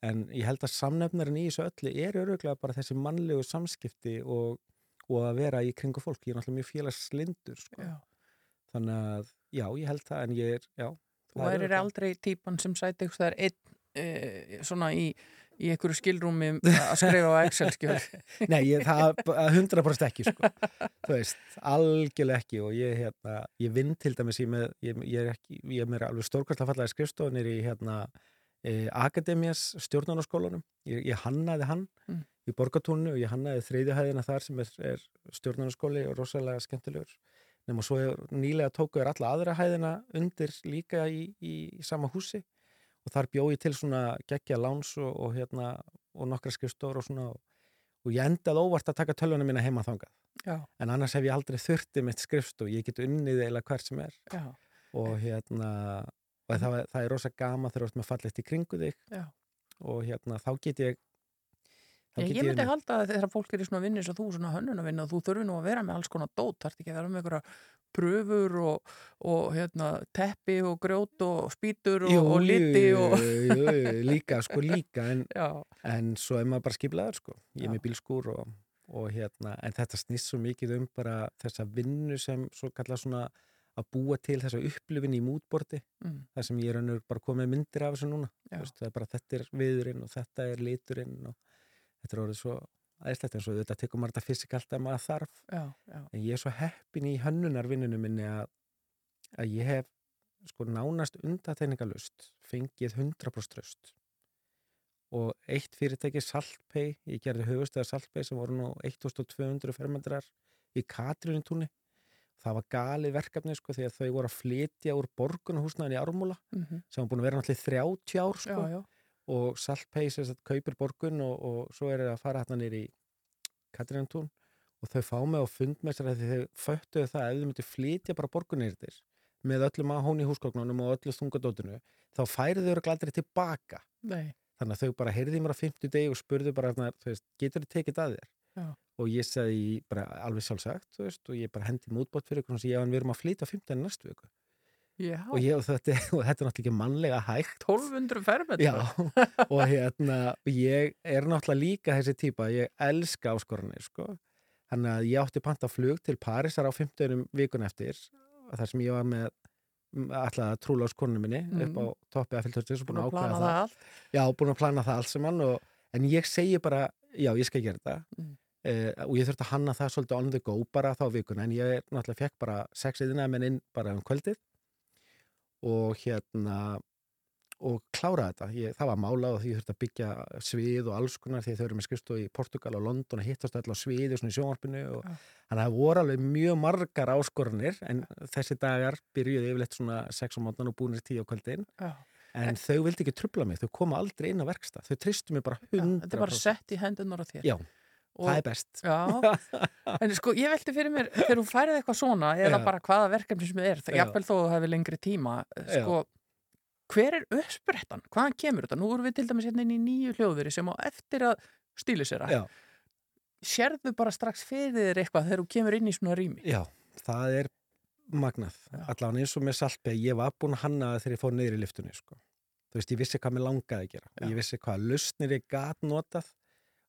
En ég held að samnefnarinn í þessu öllu er öruglega bara þessi mannlegu samskipti og, og að vera í kringu fólk ég er náttúrulega mjög félagslindur sko. Þannig að já, ég held það en ég er, já Þú er værir aldrei típan sem sæti eitthvað þar einn e, svona í, í einhverju skilrúmi *laughs* að skrifa á Excel-skjöl. *laughs* Nei, ég, það er 100% ekki sko. þú veist, algjörlega ekki og ég, hérna, ég vinn til dæmis ég, með, ég, ég er ekki, ég er mér alveg stórkvæmst fallaði skrifstofunir í hérna e, Akademias stjórnarnaskólanum ég, ég hannaði hann Mm. í borgatúnu og ég hannaði þriðjuhæðina þar sem er, er stjórnarnaskóli og rosalega skemmtilegur nema svo nýlega tóku er alla aðra hæðina undir líka í, í, í sama húsi. Og þar bjó ég til svona geggja láns og, og hérna og nokkra skrifstofur og svona. Og, og ég endaði óvart að taka tölvuna mína heima þangað. Já, en annars hef ég aldrei þurfti mitt skrifstof ég get unnið eða hvert sem er. Já, og hérna og það, það er rosa gama þegar þú ert með fallegt í kringu þig. Já. og hérna þá get ég Ég, ég myndi halda að þegar fólk er í svona vinni eins og þú, svona hönnunarvinni og þú þurfi nú að vera með alls konar dót, þarf ekki að vera með einhverja pröfur og, og hérna, teppi og grjót og spýtur og, og liti og... jú, jú, líka, sko líka en, *laughs* en svo er maður bara skiplaður sko. Ég er með bílskúr og, og hérna en þetta snýst svo mikið um bara þessa vinnu sem svo kalla svona að búa til þessa upplifin í mútborti mm, það sem ég er bara komið myndir af þessu núna. Er bara þetta er viðurinn og þetta er liturinn og þetta er orðið svo aðeinslegt eins og þetta tekur maður þetta fysikalt að maður þarf. Já, já, en ég er svo heppin í hönnunarvinnunum minni að, að ég hef sko nánast undateiningalust fengið 100% tröst og eitt fyrirtæki Saltpay, ég gerði höfustöðar Saltpay sem voru nú 1200 fermetrar í Katrínutúni það var galið verkefni sko því að þau voru að flytja úr borgunahúsnaðin í Ármúla mm sem var búin að vera náttúrulega í 30 ár já, sko. já, og Saltpay sem sagt kaupir borgun og, og svo er það að fara hérna nýri í Katrínantún og þau fá mig á fund með sér að þau föttuðu það að ef þau myndi flytja bara borgunir þér með öllum að hóni húsgóknunum og öllu þungadótinu þá færi þau eru gladri tilbaka. Nei, þannig að þau bara heyrði mér á 50 degi og spurðu bara veist, getur þau tekið að þér? Já. og ég sagði bara alveg sjálfsagt veist, og ég bara hendi mútbót fyrir ykkur og ég en við erum að flytja 15 næstu viku. já, og, ég, og, þetta, *laughs* og þetta er náttúrulega ekki mannlega hægt 1200 fermetrar. *laughs* Og hérna ég er náttúrulega líka þessi típa ég elska áskoranir sko. þannig að ég átti panta flug til Parísar á 15 vikun eftir þar sem ég var með alltaf að trúla á skonunum minni Mhm. upp á toppi að fylgtöðstis og Búin að ákveða það það, allt. Já, búin að plana það allt saman og, en ég segi bara, já, ég skal gera þetta Mm. eh, og ég þurfti að hanna það svolítið on the go bara þá vikuna en ég náttúrulega fekk bara sex yðina menn inn bara um kvöldið og hérna og klára þetta, ég, það var málað og því þurfti að byggja svið og alls konar því þau eru með skrifstofu í Portugal og London og hittast öll á sviði og svona í sjónvarpinu og Já. þannig að það voru alveg mjög margar áskoranir en þessi dagar byrjuði yfirleitt svona 6 á mótnan og búinir 10 á kvöldin Já. en þau vildi ekki trubla mig, þau koma aldrei inn á verkstað þau tristu mig bara 100% Já, þetta er bara sett í hendunar á þér. Já, og, það er best. Já, *laughs* en sko ég velti fyrir mér þegar þú færið eitthvað svona eða Já. bara hvaða verkefni sem það er, það jafnvel þó að það hefur lengri tíma sko, hver er uppsprettan? Hvaðan kemur þetta? Nú erum við til dæmis hérna inn í nýju hljóðveri sem á eftir að stílu sér að sérðu bara strax fyrir þér eitthvað þegar þú kemur inn í svona rými? Já, það er magnað, allan eins og með saltbeg ég var búin að hanna það þegar ég fór niður í liftunni sko. þú veist, ég vissi hvað mér langaði að gera. Já. ég vissi hvað lausnir ég gat notað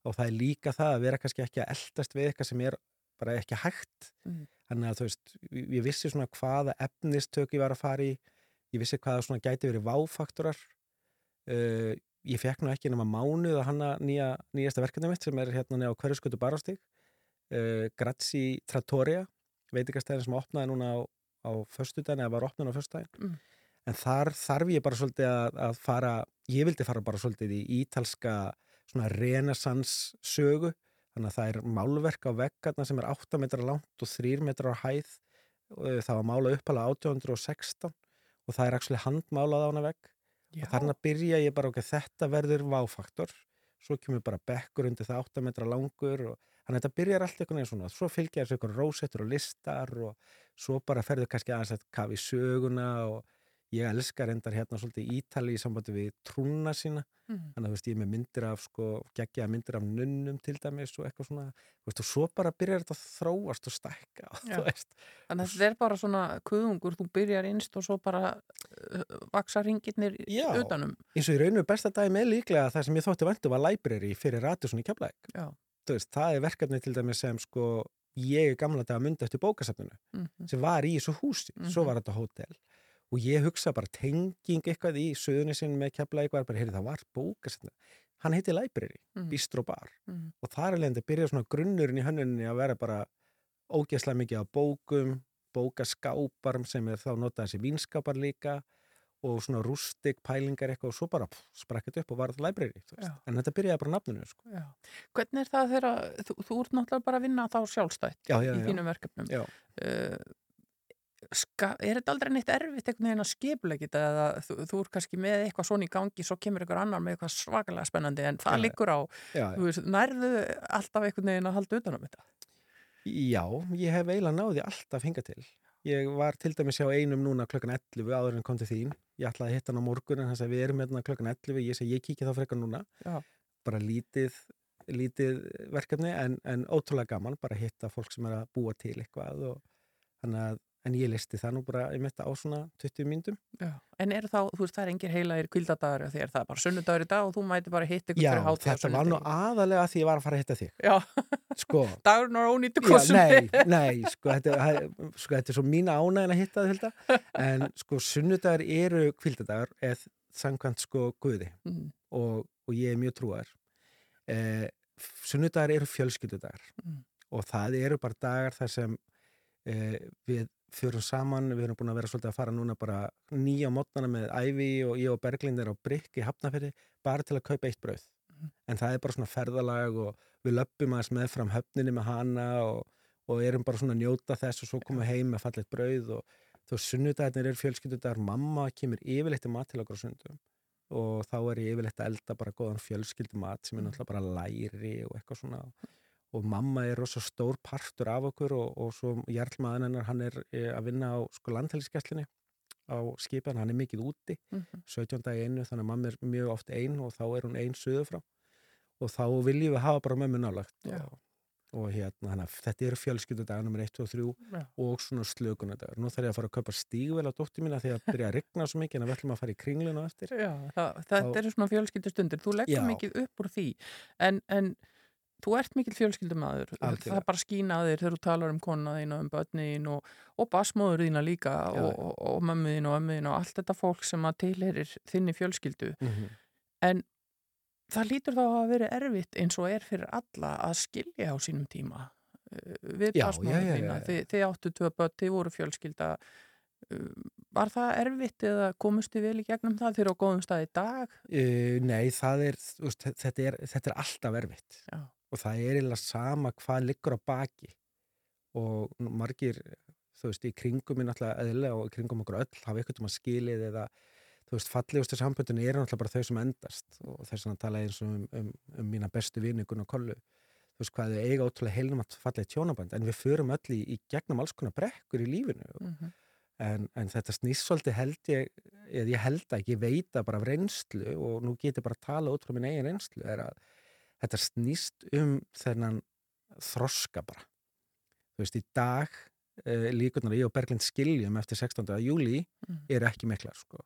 og það er líka það að vera kannski ekki að eldast við eitthvað sem er bara ekki hægt Mm. þannig að þú veist, ég vissi svona hvaða efnistök ég var að fara í ég vissi hvaða svona gæti verið váfaktorar uh, ég fekk nú ekki nema mánuð að hanna nýja, nýjasta verkefni mitt sem er hérna neða á hverjuskötu barástík uh, Grazi Trattoria veitingastæðin sem opnaði núna á, á föstudaginn eða var opnað á föstudaginn Mm. en þar þarf ég bara svolítið að, að fara ég vildi fara bara svolítið í ítalska svona renaissance sögu. Þannig að það er málverk á veggarna sem er 8 metrar langt og 3 metrar á hæð. Og það var málað uppalega 1816 og það er actually handmálað á hana vegg. Já, og þannig að byrja ég bara ok, þetta verður váfaktor. Svo kemur bara bekkur undir það 8 metra langur og þannig að þetta byrjar allt einhvern veginn svona. Svo fylgja þessu einhvern rósettur og listar og svo bara ferður kannski aðeins að kafa í söguna og ég elskar endar hérna svolítið Ítali í sambandi við trúna sína Mhm. þannig að þú veist, ég er með myndir af sko, geggja myndir af nunnum til dæmis og eitthvað svona, þú veist, og svo bara byrjar þetta að þróast og stækka Þannig að þetta er bara svona kuðungur, þú byrjar innst og svo bara uh, vaksa ringirnir Já. utanum. eins og í rauninu besta dagi með líklega það sem ég þótti vandu var library fyrir Radisson í Keflæk það er verkefni til dæmis sem sko, ég er gamla dag að mynda eftir bókasafninu Mm sem var í þessu húsi, svo Mhm. var þetta hótel og ég hugsa bara tenging eitthvað í söðunni sinn með Keflæk var bara, heyrði það var bókasafninu hann heiti library, Mhm. bistro bar Mhm. og þar er leiðandi byrja svona grunnurinn í hönnuninni að vera bara ógeðslega mikið á bókum, bókaskápar sem er þá notað þessi vínskapar líka og svona rústik pælingar eitthvað og svo bara pff, sprakk þetta upp og var þetta library en þetta byrjaði bara nafninu sko. Hvernig er það þegar, þú, þú ert náttúrulega bara að vinna þá sjálfstætt Já, já, í þínum verkefnum. Já. Uh, ska, er þetta aldrei neitt erfitt einhvern veginn að skipleggja þetta eða þú, þú er kannski með eitthvað svona í gangi svo kemur einhver annar með eitthvað svakalega spennandi en það já. liggur á, já, þú veist, nærðu alltaf einhvern veginn að halda utan um þetta? Já, ég hef eiginlega náði alltaf hinga til. Ég var til dæmis hjá einum núna klokkan 11 áður en kom til þín. Ég ætlaði að hitta hann á morgun en þess að við erum hérna klokkan 11 ég segi ég kíkja þá frekar núna. Já. bara lítið lítið verkefni en, en ótrúlega gaman bara að hitta fólk sem er að búa til eitthvað og þannig að en ég listi það nú bara ég mitt á svona 20 myndum Já. En eru þá, þú veist, það er engir heilaðir kvildadagar því er það er bara sunnudagur í dag og þú mæti bara hitt ykkur Já, fyrir hátíð á þetta var nú aðalega að því ég var að fara að hitta þig. Já, sko, *laughs* dagurinn er ónýttu já, kostum nei, nei sko, þetta, sko, þetta er svo mína ánægin að hitta þig Hilda. en sko sunnudagar eru kvildadagar eða samkvæmt sko guði. Mm, og, og ég er mjög trúar eh, sunnudagar eru fjölskyldudagar. Mm. og það eru bara dagar þar sem eh, við förum saman, við erum búin að vera svolítið að fara núna bara nýja mótnana með Ævi og ég og Berglind er á Brygg í Hafnafyrði bara til að kaupa eitt brauð Mhm. en það er bara svona ferðalag og við löppum aðeins með fram höfninni með hana og, og erum bara svona að njóta þess og svo komum við heim með fallet brauð og þú sunnudagarnir eru fjölskyldudagar mamma kemur yfirleitt í mat til okkur á sundum og þá er ég yfirleitt að elda bara góðan fjölskyldumat sem er Mhm. náttúrulega bara læri og eitthvað svona og mamma er rosa stór partur af okkur og, og svo Jarlmaðan hennar hann er eh, að vinna á sko landhelgisgæslinni á skipan, hann er mikið úti Mhm. 17 dagi einu, þannig að mamma er mjög oft ein og þá er hún ein suðu frá og þá viljum við hafa bara mömmu nálagt Já. og, og hérna, að þetta eru fjölskyldudagar nummer 1 og 3 Já. og svona slökunadagar. Nú þarf ég að fara að kaupa stígvel á dóttir mína því að byrja að rigna svo mikið en við ætlum að fara í kringlinu eftir. Já, það, þetta Þá- eru svona fjölskyldustundir þú leggur mikið upp úr því en, en þú ert mikill fjölskyldumæður það bara skýna að þér þegar þú talar um kona þín og um börnin og, og basmóður þína líka Já, og, og, þín og ömmu þín og allt þetta fólk sem að tilherir þinni fjölskyldu. Mm -hmm. en það lítur þá að vera erfitt eins og er fyrir alla að skilja á sínum tíma uh, við Já, basmóður já, já, þína. já, já. þið, þið áttu tvö börn, þið voru fjölskylda. Uh, var það erfitt eða komust þið vel í gegnum það þegar á góðum stað í dag? Uh, nei, það er, þetta er, þetta er alltaf erfitt. Já. Og það er eiginlega sama hvað liggur á baki. Og margir, þú veist, í kringum minn alltaf eðlilega og í kringum okkur öll hafa ykkur um að skilið eða þú veist, fallegustu samböndin eru náttúrulega bara þau sem endast. Og þess að tala eins og um, um, um mína bestu vinningun og kollu. Þú veist hvað þau eiga ótrúlega heilnum að falla í tjónaband en við förum öll í, í gegnum alls konar brekkur í lífinu. Mm -hmm. en, en þetta snýst svolítið held ég eða ég held að ekki, ég veit það bara af reynslu og nú get ég bara að tala frá minn eigin reynslu er að þetta snýst um þennan þroska bara þú veist, í dag uh, líkunar að ég og Berglind skiljum eftir 16. júli Mhm. eru ekki miklar sko.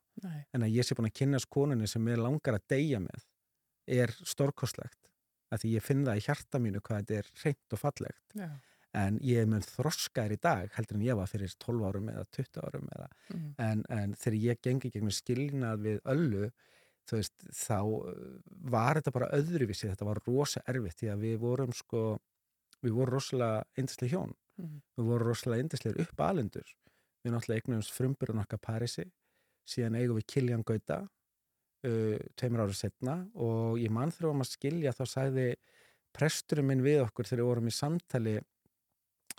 En að ég sé búin að kynast konunni sem ég langar að deyja með er stórkostlegt að því ég finn það í hjarta mínu hvað þetta er reynt og fallegt Já. en ég er mun þroskaður í dag heldur en ég var fyrir 12 árum eða 20 árum eða Mm. en, en þegar ég gengi gegnum skilnað við öllu þú veist, þá uh, var þetta bara öðruvísi, þetta var rosa erfitt því að við vorum sko við vorum rosalega yndislega hjón. Mm. við vorum rosalega yndislega upp alendur við náttúrulega eignumst frumburinn okkar Parisi. Síðan eigum við Kiljan Gauta uh, tveimur árið setna og ég mann við varum að skilja þá sagði presturinn minn við okkur þegar við vorum í samtali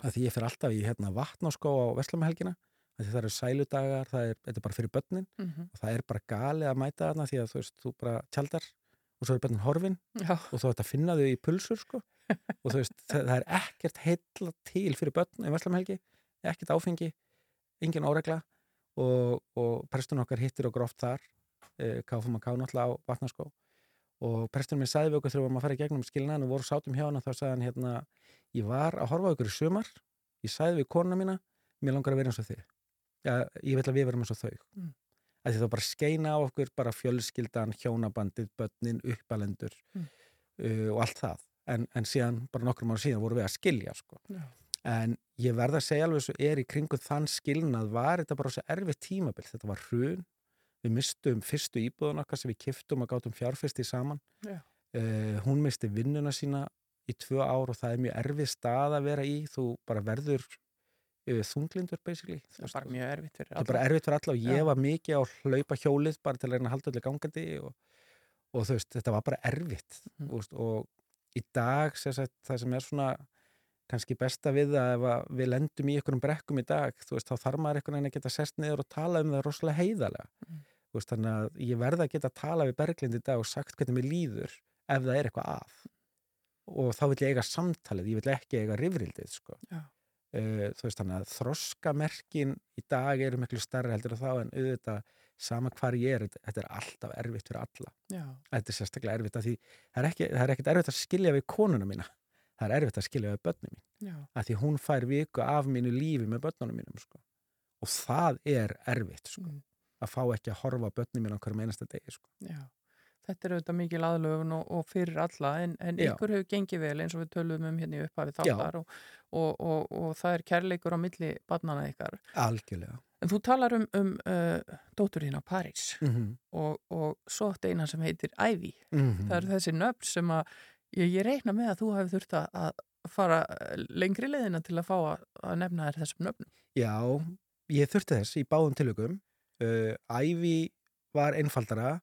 að því ég fer alltaf í hérna vatnáskó á Vestlamahelgina því það eru sæludagar, það er, þetta er bara fyrir börnin. Mhm. og það er bara galið að mæta þarna því að þú veist, þú bara tjaldar og svo er börnin horfin. Já. og þú ert að finna þau í pulsur sko. Og þú veist, *laughs* það, það er ekkert heilla til fyrir börn í Vestlamahelgi, ekkert áfengi engin óregla og, og presturinn okkar hittir okkur oft þar. Uh, KFM K náttúrulega á vatnaskó. Og presturinn minn sagði við okkur þegar við varum að fara í gegnum skilnaðan og voru sátum hjá hana þá sagði hann hérna ég var að horfa á ykkur í sumar. Ég sagði við konuna mína mér langar að vera eins og þig ja, ég vil að við verum eins og þau. Mm. að þá bara skeina á okkur bara fjölskyldan, hjónabandið, börnin, uppalendur Mm. uh, og allt það. En, en síðan, bara nokkrum ára síðan voru við að skilja sko. En ég verð að segja alveg svo er í kringum þann skilnað var þetta bara svo erfið tímabil. Þetta var hrun, við mistum fyrstu íbúðun okkar sem við kiftum og gátum fjárfesti saman. Uh, hún misti vinnuna sína í tvö ár og það er mjög erfið stað að vera í. Þú bara verður þunglindur basically Það er bara mjög erfitt fyrir þetta er bara erfitt fyrir alla og ég Já. var mikið á hlaupa hjólið bara til að reyna að halda öllu gangandi og, og þú veist, þetta var bara erfitt mm. veist, og í dag sagt, það sem er svona kannski besta við það ef að við lendum í einhverjum brekkum í dag þú veist, þá þarf maður einhvern veginn að geta sest niður og tala um það rosalega heiðalega Mm. þú veist, þannig að ég verða að geta að tala við Berglind í dag og sagt hvernig mér líður ef það er eitthvað að og þá vil ég eiga samtalið, ég vil ekki eiga rifrildið sko. Já. Uh, þú veist þannig að þroskamerkin í dag eru miklu starri heldur þá en auðvitað sama hvar ég er, þetta, er alltaf erfitt fyrir alla. Já, Þetta er sérstaklega erfitt að því það er, ekki, það er ekkert erfitt að skilja við konuna mína. Það er erfitt að skilja við börnum mín. já, Að því hún fær viku af mínu lífi með börnunum mínum sko. Og það er erfitt sko. mm, Að fá ekki að horfa börnum mín á hverjum einasta degi sko. Þetta er auðvitað mikil aðlöfun og, og fyrir alla en, en ykkur hefur gengið vel eins og við tölum um hérna í upphafi Já. þáttar og, og, og, og það er kærleikur á milli barnana ykkar. Algjörlega. En þú talar um, um uh, dóttur þín á París Mm -hmm. og, og svo átt eina sem heitir Ævi. Mhm. Það eru þessi nöfn sem að ég, ég reikna með að þú hefur þurft að- að fara lengri leiðina til að fá að, að nefna þér þessum nöfnum. Já, ég þurfti þess í báðum tilökum. Uh, Ævi var einfaldara.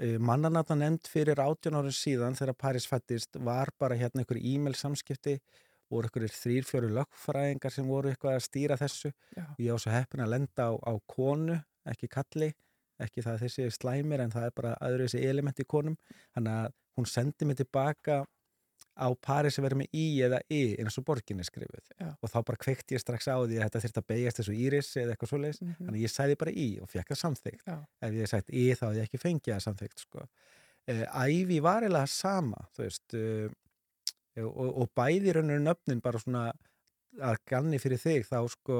Uh, mannanatna nefnd fyrir 18 árum síðan þegar Paris fættist var bara hérna einhver e-mail samskipti voru einhverjir þrýr, fjóru lögfræðingar sem voru eitthvað að stýra þessu. Já. Og ég á svo heppin að lenda á, á konu, ekki kalli, ekki það að þessi slæmir en það er bara öðru þessi element í konum. Þannig að hún sendi mig tilbaka á Paris að vera með í eða y eins og borginni skrifuð Já. og þá bara kveikti ég strax á því að þetta þurfti að beigast þessu íris eða eitthvað svoleiðis Mm þannig að ég sæði bara í og fekk það samþygt Já. ef ég hef sagt í þá hefði ég ekki fengið það samþygt sko. uh, Ævi var eiginlega sama veist uh, og, og bæði raunur nöfnin bara svona að ganni fyrir þig þá sko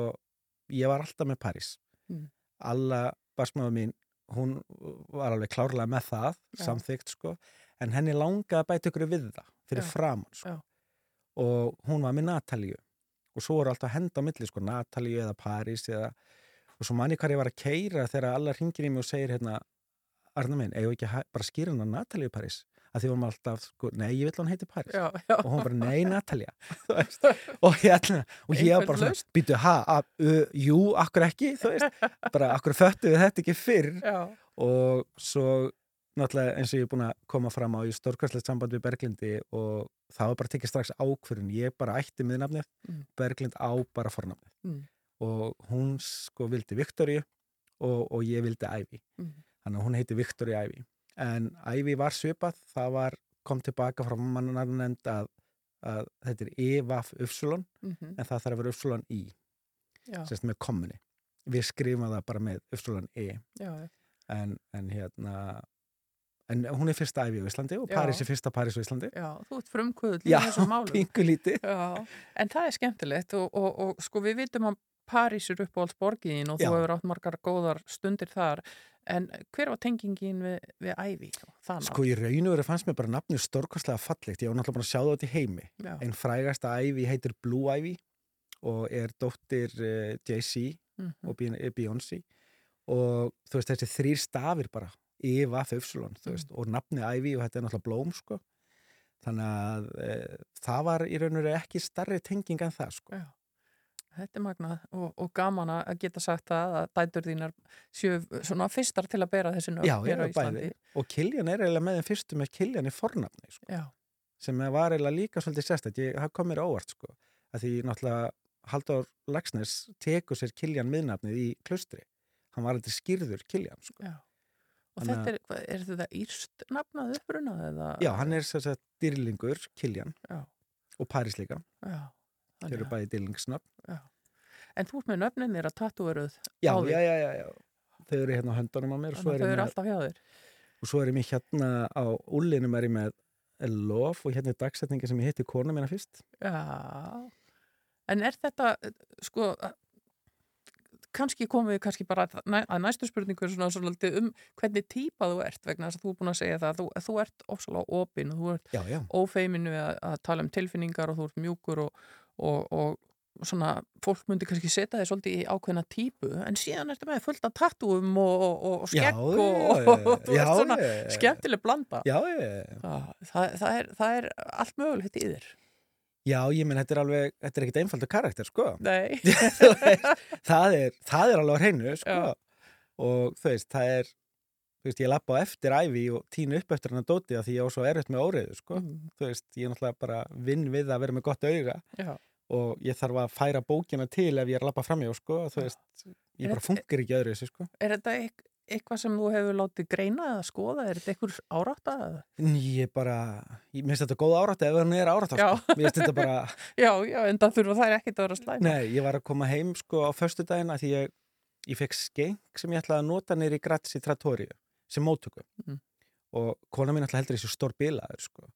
ég var alltaf með París Mm. alla barsmáða mín hún var alveg klárlega með það Já. samþygt sko en henni langaði að bæta ykkur við það fyrir Já. framann sko. Og hún var með Natalíu. Og svo voru alltaf að henda á milli sko, Natalíu eða París eða, og svo manni hvað ég var að keira þegar alla ringir í mig og segir hérna Arna minn, eigum ekki bara skýra hann að Natalíu París? Að því vorum alltaf, sko, nei, ég vil hann heiti París. Já, já. og hún bara, nei, *laughs* veist, og hérna og ég var bara býtu, ha, a, uh, jú, akkur ekki, þú veist. Bara, akkur föttu við þetta ekki fyrr? Já, og svo náttúrulega eins og ég er búin að koma fram á í stórkvæslegt samband við Berglindi og það var bara tekið strax ákvörun ég bara ætti miðnafnið, Mm. Berglind á bara fornafnið. Mm. og hún sko vildi Viktoríu og, og ég vildi Ævi. Mm. þannig að hún heiti Viktoríu Ævi. En Ævi var svipað, það var kom tilbaka frá mannarnefnd að, að þetta er EVAF Ufsulon mhm, en það þarf að vera Ufsulon I sérst með kommunni. Við skrifum það bara með Ufsulon E. Já, en, en hérna en hún er fyrsta æfi á Íslandi og. París er fyrsta París á Íslandi já, þú ert frumkvöðull í þessum málum. *laughs* Já, en það er skemmtilegt og, og, og sko við vitum að París er uppáhalds borgiðin og þú Já. hefur átt margar góðar stundir þar en hver var tengingin við, við? Þannig, sko í raun og veru fannst mér bara nafnið stórkostlega fallegt, ég var náttúrulega búin að sjá það út í heimi já, einn frægasta æfi heitir Blue Ivy og er dóttir uh, Jay-Z mhm, og Be- eh, Beyoncé og þú veist þessi þrýr stafir bara Eva þú veist, og nafnið Ivy og þetta er náttúrulega blóm, sko þannig að e, það var í raun og veru ekki starri tenging en það, sko. Þetta er magnað og, og gaman að geta sagt það að dætur þínar séu svona fyrstar til að bera þessi nöfn Já, já, Íslandi. bæði. Og Kiljan er eiginlega með þeim fyrstu með Kiljan í fornafni, sko, sem var eiginlega líka svolítið sérstætt, ég, það kom mér óvart, sko, að því náttúrulega Halldór Lagsnes tekur sér Kiljan miðnafnið í klustri. Hann var eitthvað skýrður Kiljan, sko. já. Og þetta er, hvað, er þetta írst nafnað upprunað eða? Já, hann er sér sagt dýrlingur, Kiljan, Já, og París líka. já. Þeir eru bæði dýrlingsnafn. Já. En þú ert með nöfnin þér að tattúveruð Já, á því. já, já, já, já. Þau eru hérna á höndunum á mér og svo Þannig að þau eru alltaf hjá þér. og svo er ég með hérna á úlinum er ég með lof og hérna er dagsetningi sem ég hitti konu mína fyrst. Já. En er þetta, eh, sko, kannski komum við kannski bara að næ- að næstu spurningu er svona svolítið um hvernig típa þú ert vegna þess að þú er búin að segja það að þú, þú ert ofsalega opinn og þú ert Já, já. ófeiminu að, að tala um tilfinningar og þú ert mjúkur og, og, og svona fólk myndi kannski setja þig svolítið í ákveðna típu en síðan ertu með fullt af tattúum og, og, já, og, þú já, ert svona skemmtileg blanda Já, já, já. það, það, það, er, það er allt mögulegt í þér Já, ég menn, þetta er alveg, þetta er ekkit einfaldur karakter, sko. Nei, *laughs* það, er, það er alveg hreinu, sko. Já. Og þú veist, það er, þú veist, ég lappa á eftir æfi og tínu upp eftir hann að dóti að því ég á svo erfitt með óreiðu, sko. Mm, Þú veist, ég er náttúrulega bara vinn við að vera með gott auga já. og ég þarf að færa bókina til ef ég er að lappa framjá, sko. Þú veist, ég bara funkar ekki öðru þessu, sko. Er þetta eitthvað sem þú hefur látið greina eða skoða? Er þetta eitthvað árátta? eða? En Ég bara, ég minnst þetta góð árætt ef hann er árætt, Já. sko. Mér finnst þetta bara, *laughs* Já, já, en það þurfa það ekkert að vera slæm Nei, ég var að koma heim sko á föstudaginn að því ég, ég fekk skenk sem ég ætlaði að nota nýri í Grazzi Trattorio sem móttöku Mm. og kona mín ætlaði heldur þessu stór bilaður sko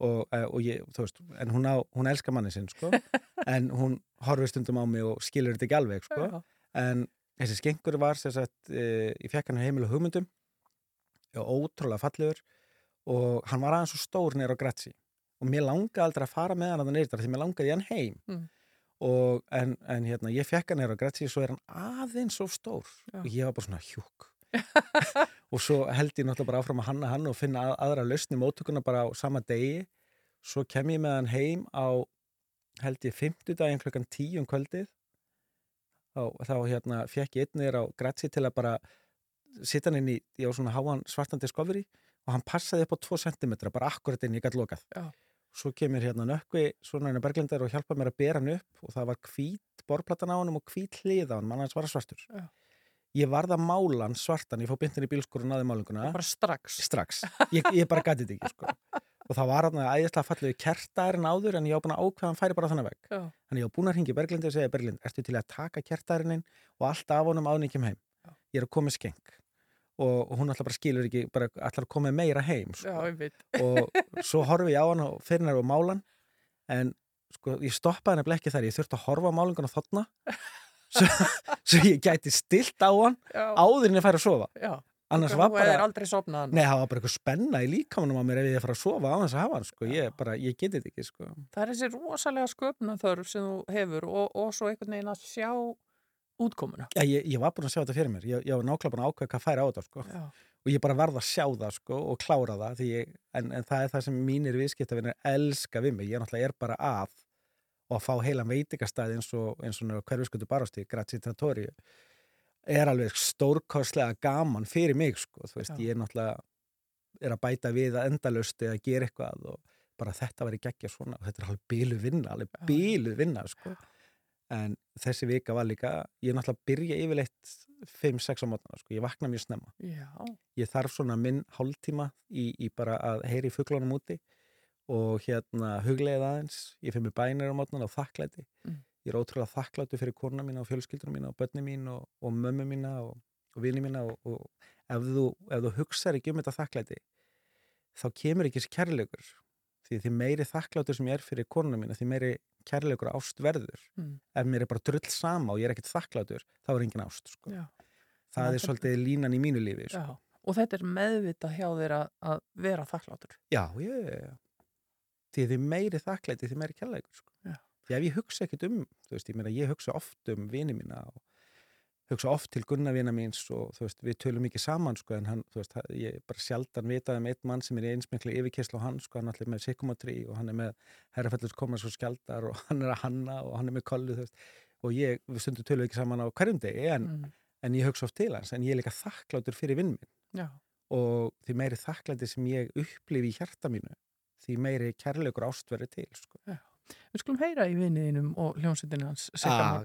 og, eh, og ég, þú veist, en hún, á, hún elskar manni sinn sko *laughs* en hún horfir stundum á mig og skilur þetta ekki alveg sko en þessi skenkur var sem sagt, e, ég fekk hann á heimilu hugmyndum og ótrúlega fallegur og hann var aðeins svo stór nýr á Grazzi og mér langaði aldrei að fara með hann að það neyrir því mér langaði hann heim Mm. og en, en hérna, ég fekk hann nýr á Grazzi svo er hann aðeins svo stór Já. og ég var bara svona hjúk *laughs* og svo held ég náttúrulega bara áfram að hanna hann og finna að, aðra lausni móttökuna bara á sama degi svo kem ég með hann heim á held ég 50 daginn klukkan 10 um kvöldið þá, þá hérna fekk ég einnir á Grazzi til að bara sitta hann inn í, ég á svona háan svartandi skofri og hann passaði upp á 2 cm bara akkurat inn ég gætt lokað Já. svo kemur hérna nökkvi svona henni berglindar og hjálpa mér að bera hann upp og það var hvít borplatan á hann og hvít hlið á hann, mann hans var svartur Já. ég varð að mála hann svartan ég fór byntin í náði málinguna Bara strax strax, *laughs* ég, ég bara gæti þetta ekki sko. Og það var hann æðislega fallegu kertaðurinn áður en ég á búin að ákveða hann færi bara þannig veg Já. Þannig ég var búin að ringi Berglindi og segja Berglind, ertu til að taka kertærininn og allt af honum áður en ég kem heim? Já. Ég er að koma skeng. Og, og hún alltaf bara skilur ekki, bara alltaf að koma meira heim Já, sko. veit *laughs* og svo horfi ég á hann og fyrir hennar og málan en sko, ég stoppaði hennar ekki þar, ég þurfti að horfa á málingun og þotna *laughs* svo, svo ég gæti stilt á hann Já, áður en ég færi að sofa annars Þú var er bara, aldrei sopnað nei það var bara eitthvað spenna í líkamanum á mér ef ég fara að sofa á þess að hafa hann sko. ég, bara, ég geti þetta ekki sko. Það er þessi rosalega sköpnaþörf sem þú hefur og, og svo einhvern veginn að sjá útkomuna. Já, ég, ég var búin að sjá þetta fyrir mér. Ég, ég var nákvæmlega búin að ákveða hvað færi á þetta sko. Já, og ég bara varð að sjá það sko, og klára það ég, en, en það er það sem mínir viðskiptavinnir elska við mig, ég náttúrulega er bara að og að fá heilan veitingastæði eins og, eins og hverfiskutu barástíð, Grazie Trattori er alveg stórkostlega gaman fyrir mig sko, þú veist, Já. ég er náttúrulega er að bæta við að endalust eða gera eitthvað og bara þetta væri geggja svona og þetta er alveg bílu vinna, alveg bílu vinna sko. en þessi vika var líka ég er náttúrulega að byrja yfirleitt 5-6 á mótana, sko, ég vakna mjög snemma já, ég þarf svona minn hálftíma í, í bara að heyri fugglunum úti og hérna hugleið aðeins ég fyrir mig bænir á mótnan og þakklæti Mm. Ég er ótrúlega þakklætu fyrir kona mína og fjölskyldunum mína og börni mín og, og mömmu mína og, og vini mína og, og ef, þú, þú hugsar ekki um þetta þakklæti þá kemur ekki þessi kærleikur því því meiri þakklætu sem ég er fyrir konuna mína því meiri kærleikur ást verður mm, ef mér er bara drull sama og ég er ekkert þakklætur þá er engin ást sko. það Já, er svolítið línan í mínu lífi sko. Og þetta er meðvita hjá þér að, að vera þakklátur. Já, já, já, já. Því því meiri þakklæti, því meiri kærleikur. Sko. Já. Því ef ég hugsa ekkert um, veist, ég meina, ég hugsa oft um vini mína og hugsa oft til Gunnar vina míns og veist, við tölum mikið saman, sko, en hann, veist, ég bara sjaldan vitað um eitt mann sem er í einsmikli yfirkerslu á hann, sko, hann allir með Sikumatri og hann er með Herrafellus Komars og Skjaldar og *laughs* hann er að hanna og hann er með Kollu, og ég, við stundum tölum ekki saman á hverjum degi, en, Mm, en ég hugsa oft til hans, en ég er líka þakklátur fyrir vinn minn já, og því meiri þakklæti sem ég upplifi í hjarta mínu því meiri kærleikur ástverði til sko. Við skulum heyra í viniðinum og hljómsveitin hans, Ah,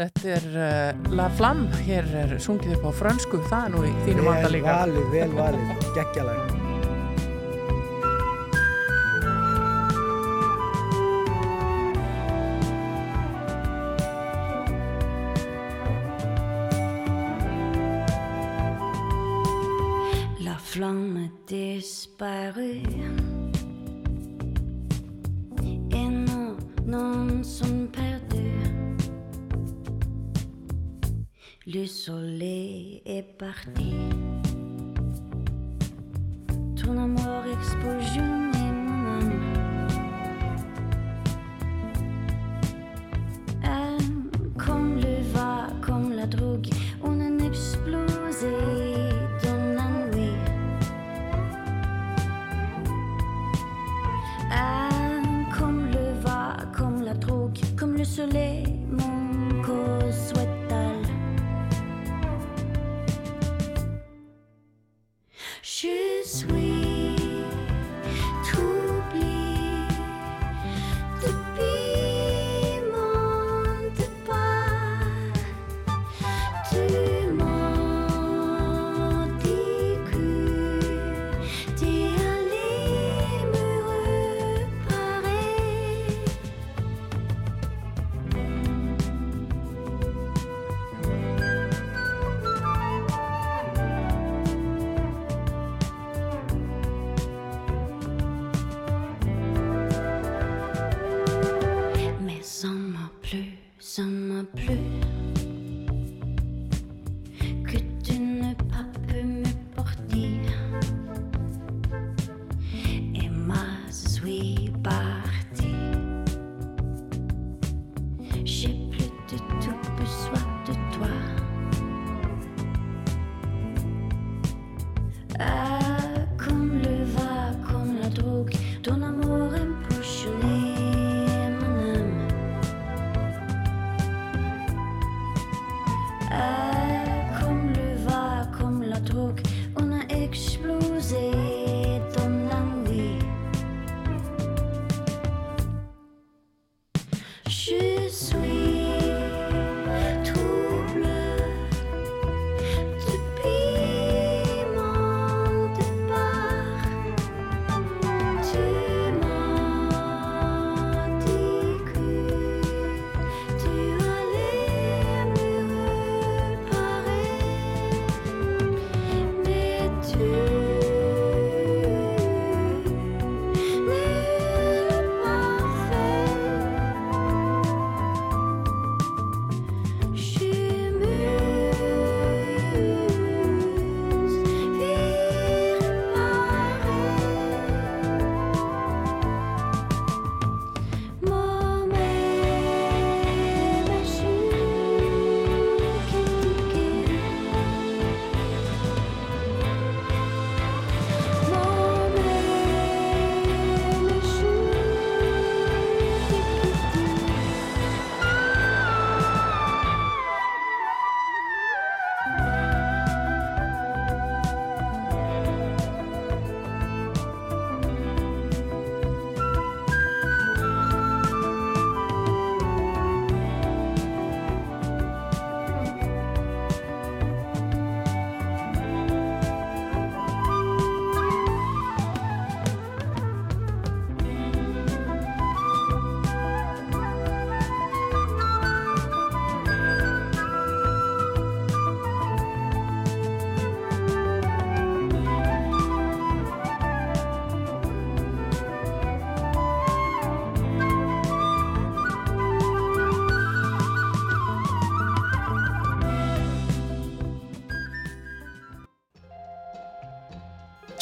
Þetta er uh, La Flamme, hér er sungið upp á frönsku, það er nú í þínum anda vel valið, vel valið, geggjalag parti.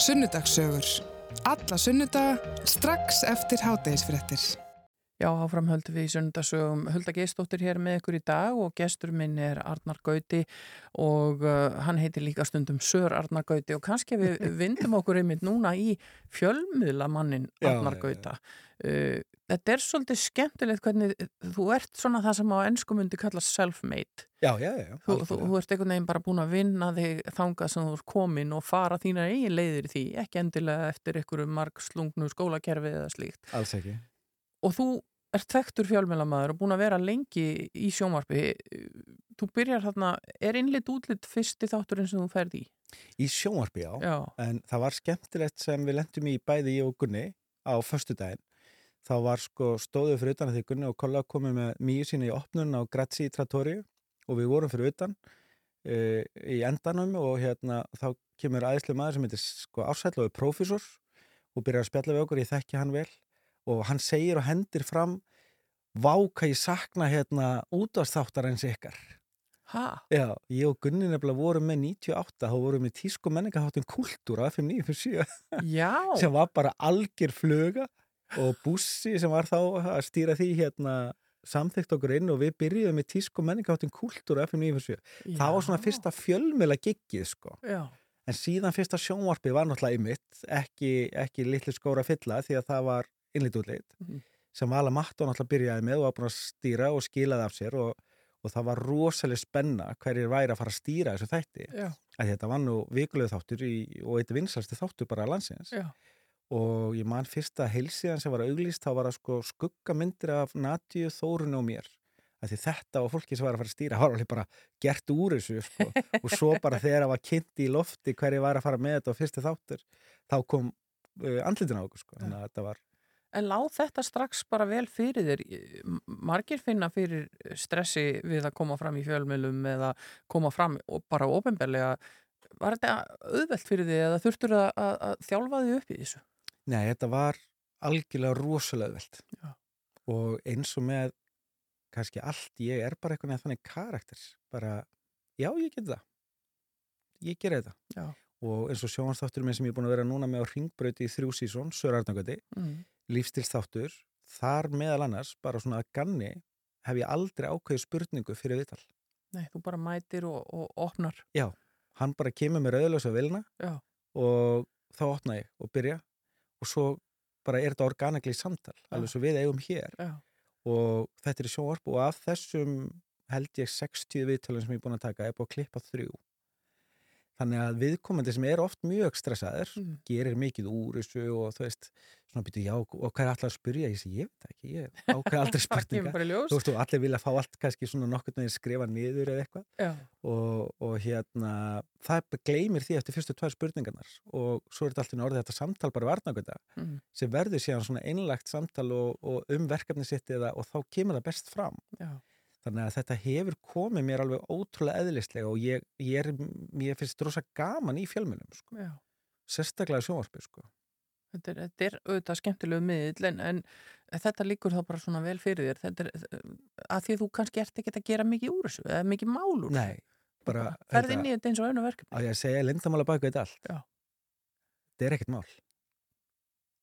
Sunnudagssögur. Alla sunnudaga strax eftir hátegisfréttir. Já, áfram höldum við í sunnudasögum Hulda Geistóttir hér með ykkur í dag og gestur minn er Arnar Gauti og uh, hann heitir líka stundum Sör Arnar Gauti og kannski við vindum okkur einmitt núna í fjölmiðlamannin Já, Arnar já, já. Gauta. Uh, þetta er svolítið skemmtilegt hvernig þú ert svona það sem á ennsku myndi kalla self-made. Já, já, já. Þú, þú, þú ert einhvern veginn bara búin að vinna þig þangað sem þú ert komin og fara þína eigin leiðir því, ekki endilega eftir einhverju marg slungnu skólakerfi eða slíkt. Alls ekki. og þú ert þekktur fjölmjölamæður og búin að vera lengi í sjónvarpi þú byrjar þarna, er innlit útlit fyrsti þátturinn sem þú ferð í? Í sjónvarpi, já. En það var skemmtilegt sem við lendum í bæði ég og Gunni á föstudaginn. Þá var sko stóðuð fyrir utan að því Gunni og Kolla komið með mýju sína í opnun á Grazi Trattori og við vorum fyrir utan uh, í endanum og hérna þá kemur aðeinslega maður sem heitir sko er prófessor og byrjar að spjalla við okkur, ég þekki hann vel og hann segir og hendir fram vá hvað ég sakna hérna útastáttar eins ykkar Ha? Já, ég og Gunni nefnilega vorum með 98, þá vorum við tísku menningaháttin kultúr á FM 957 Já. sem var bara algjör fluga og bussi sem var þá að stýra því hérna samþykkt okkur inn og við byrjuðum með tísku menningaháttin kultúr á FM 957 það var svona fyrsta fjölmjöla giggið sko Já. en síðan fyrsta sjónvarpið var náttúrulega ymitt ekki, ekki litlu skóra fylla því að það var innlítútleitt Mhm. sem Vala Mattó náttúrulega byrjaði með og var búin að stýra og skilaði af sér og, og það var rosalega spenna hverjir væri að fara að stýra þessu þætti þetta var nú vikulegu þáttur í, og eitt vinsalsti þáttur bara landsins Já. Og ég man fyrsta heilsíðan sem var auglýst þá var það sko skuggamyndir af Natíu, Þórun og mér að því þetta og fólki sem var að fara að stýra var alveg bara gert úr þessu sko. og svo bara þegar það var kynnt í lofti hverju var að fara með þetta og fyrsti þáttur þá kom uh, andlitin á okkur sko. að þetta var En láð þetta strax bara vel fyrir þér? Margir finna fyrir stressi við að koma fram í fjölmjölum eða koma fram bara ofinbeglega. Var þetta auðvelt fyrir þig eða þurftur að, að, að þjálfa þig upp í þessu? Nei, þetta var algjörlega rosalega veld Já. og eins og með kannski allt, ég er bara eitthvað þannig karakter, bara já, ég get það ég ger þetta Já. og eins og sjónastáttur minn sem ég er búin að vera núna með á ringbröti í þrjú sísón, Sörarnagöti Mm. lífstilsþáttur, þar meðal annars bara svona að ganni hef ég aldrei ákveðið spurningu fyrir viðtal Nei, þú bara mætir og, og opnar. hann bara kemur með rauðlösa vilna Já. og þá opna ég og byrja og svo bara er þetta organagli samtal, alveg svo við eigum hér Já. og þetta er sjónvarp og af þessum held ég 60 viðtölum sem ég er búin að taka er búin að klippa þrjú þannig að viðkomandi sem er oft mjög stressaður Mm. gerir mikið úr þessu og þú veist svona býtu já og hvað er allar að spyrja ég sé ég veit ekki, ég ákveð *laughs* aldrei spurninga þú veist og allir vilja fá allt kannski svona nokkur með skrifa niður eða eitthvað og, og hérna það gleymir því eftir fyrstu tvær spurningarnar og svo er þetta alltaf orðið þetta samtal bara varnagönda Mm. sem verður síðan svona einlagt samtal og, og um verkefni sitt eða og þá kemur það best fram Já. þannig að þetta hefur komið mér alveg ótrúlega eðlislega og ég, ég er mér finnst rosa gaman í fjölmjölum sko. Sérstaklega sjónvarpi sko. Þetta er, þetta er auðvitað skemmtilegu miðill en, en þetta líkur þá bara svona vel fyrir þér. Þetta er að því að þú kannski ert ekki að gera mikið úr þessu eða mikið mál úr nei, bara Ferð inn í þetta eins og önnu verkefni. að ég að segja lindamála baka þetta allt Já. þetta er ekkert mál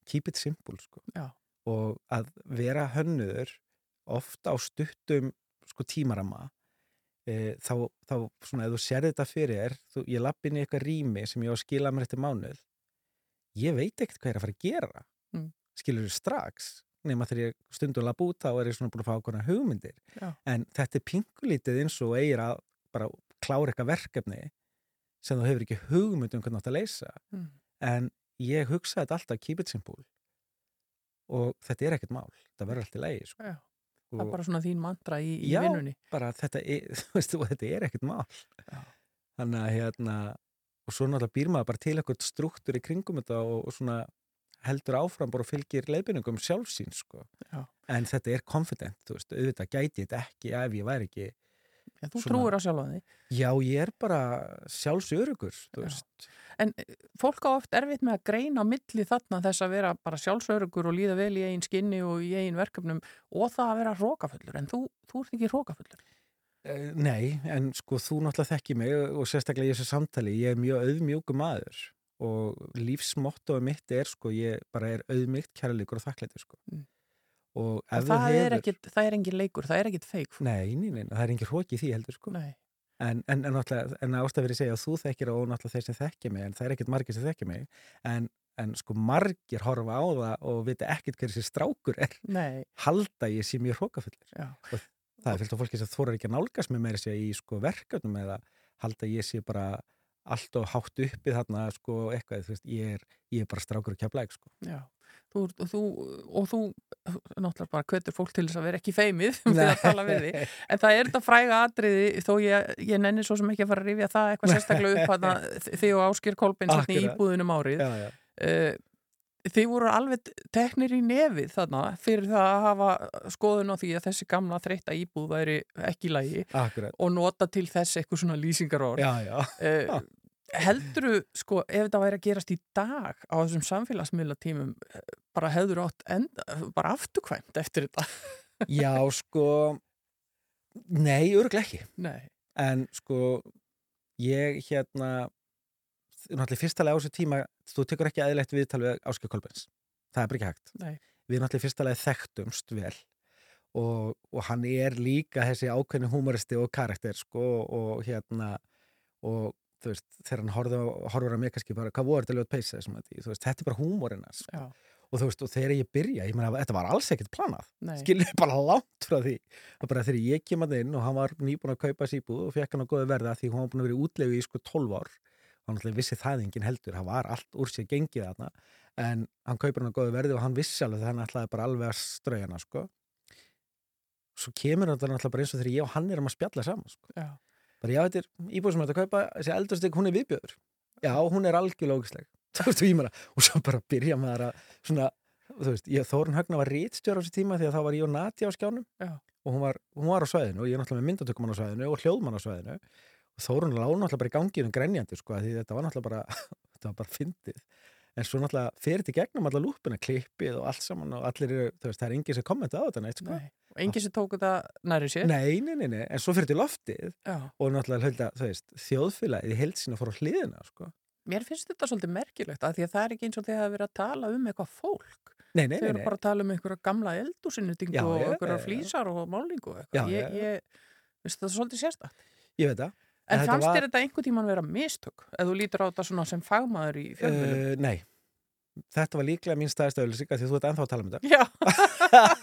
keep it simple sko. Já. og að vera hönnuður ofta á stuttum sko, tímarama e, þá, þá svona ef þú sér þetta fyrir þér, ég lapp inn í eitthvað rými sem ég á að skila mér eftir mánuð ég veit ekkert hvað ég er að fara að gera Mm. skilur þú strax nema þegar ég stundum lapp út þá er ég svona búin að fá okkur hugmyndir Já. en þetta er pingulítið eins og eigir að bara klára eitthvað verkefni sem þú hefur ekki hugmynd um hvernig þú átt að leysa Mm. en ég hugsa þetta alltaf keep it simple og þetta er ekkert mál þetta verður alltaf leið sko. Já. Það er bara svona þín mantra í, í Já. vinnunni. bara þetta er, *laughs* veist, þetta er ekkert mál Já. þannig að hérna og svo náttúrulega býr maður bara til eitthvað struktúr í kringum þetta og, og svona heldur áfram bara og fylgir leiðbyningum sjálfsín sko. En þetta er confident, þú veist, auðvitað gæti þetta ekki ef ég væri ekki Já, þú Svona- trúir á sjálfa þig. já, ég er bara sjálfsörugur, þú Já. veist En eh, fólk á oft erfitt með að greina á milli þarna þess að vera bara sjálfsörugur og líða vel í eigin skinni og í eigin verkefnum og það að vera rókafullur. En þú, þú ert ekki rókafullur. Eh, Nei, en sko þú náttúrulega þekki mig og sérstaklega í þessu samtali, ég er mjög auðmjúku maður og lífsmottoð mitt er sko, ég bara er auðmygt, kærleikur og þakklæti sko. Mm. Og Og það, er hefur... ekkit, það er engin leikur, það er ekkit feik. Nei, nei, nei, það er engin hróki í því heldur sko. Nei. En, en, en, náttúrulega- en ástæð fyrir að segja að þú þekkir og náttúrulega þeir sem þekkja mig, en það er ekkit margir sem þekkja mig, en, en sko margir horfa á það og vita ekkit hver þessi strákur er, Nei, halda ég sé mjög hrókafullur. já. Það er fylgt af fólki sem þórar ekki að nálgast meira sér í sko verkefnum eða halda ég sé bara allt og hátt uppi þarna sko eitthvað, þú veist, ég er, ég er bara strákur og kjaplæk sko. Já, þú, þú, og þú náttúrulega bara kvetur fólk til þess að vera ekki feimið *laughs* þig, en það er þetta fræga atriði þó ég, ég nenni svo sem ekki að fara að rifja það eitthvað sérstaklega upp þig og Áskir Kolbeins þarna í íbúðunum árið Já, já. uh, þið voru alveg teknir í nefið þarna fyrir það að hafa skoðun á því að þessi gamla þreytta íbúð væri ekki í lagi Akkurat. og nota til þess eitthvað svona lýsingarorð Já, já. uh, Helduru, sko, ef þetta væri að gerast í dag á þessum samfélagsmiðla tímum bara hefður átt enda, bara afturkvæmt eftir þetta *laughs* Já, sko nei, örgulega ekki Nei, en sko ég hérna náttúrulega fyrstalega á þessu tíma þú tekur ekki aðilegt viðtal við Áskei Kolbens það er bara ekki hægt. Nei, við náttúrulega fyrstalega þekktumst vel og, og hann er líka þessi ákveðni humoristi og karakter sko og hérna og þú veist, þegar hann horfður að mig kannski bara, hvað voru þetta þú veist, þetta er bara húmorinn hans sko. og þú veist, og þegar ég byrja, ég meina, þetta var alls ekkert planað. Skilur bara langt frá því. Og bara þegar ég kem að inn og hann var nýbúin að kaupa síbúð og fekk hann á góðu verða því hún var búin að vera í útlegu í sko 12 ár hann vissi það enginn heldur hann var allt úr sér gengið þarna en hann kaupir hann á góðu verði og hann vissi alveg það hann alltaf bara alveg að strauja hana sko. Svo kemur hann alltaf bara eins og þegar ég og hann erum að spjalla saman sko. Já, bara já, þetta er íbúið sem þetta kaupa þessi eldursteg, hún er viðbjöður já, hún er *laughs* veist, og svo bara byrja maður að svona, þú veist, ég, Þórun Högna var rítstjóra á þessu tíma því að þá var ég og Nati á skjánum Já. og hún var, hún var á svæðinu og ég er náttúrulega með myndatökumann á svæðinu og hljóðmann á svæðinu Þórun lág náttúrulega bara í ganginu grenjandi sko, því þetta var náttúrulega bara *laughs* þetta var bara fyndið en svo náttúrulega fer þetta í gegnum alla lúpina, klippið og allt saman og allir eru, þú veist, það er enginn sem kommenta á þetta neitt, sko. nei Og enginn sem tók þetta næri sér Nei, nei, nei, nei, en svo fyrir til loftið Já, og náttúrulega hölda, þú veist, þjóðfélagið í heilsina fór á hliðina, sko. mér finnst þetta svolítið merkilegt að því að það er ekki eins og það er verið að tala um eitthvað fólk Nei, nei, Þau nei, eru nei. bara að tala um einhverja gamla eldúsinnutingu Já, og einhverja flýsar og já, Ég, ég, finnst það svolítið sérstakt. ég veit það. En þetta fannst var- þér þetta einhver tíman vera mistök? Ef þú lítur á þetta svona sem fagmaður í fjölmjölum? Uh, nei, þetta var líklega mín staðist auðlýsing af því að þú ert ennþá að tala um þetta. Já,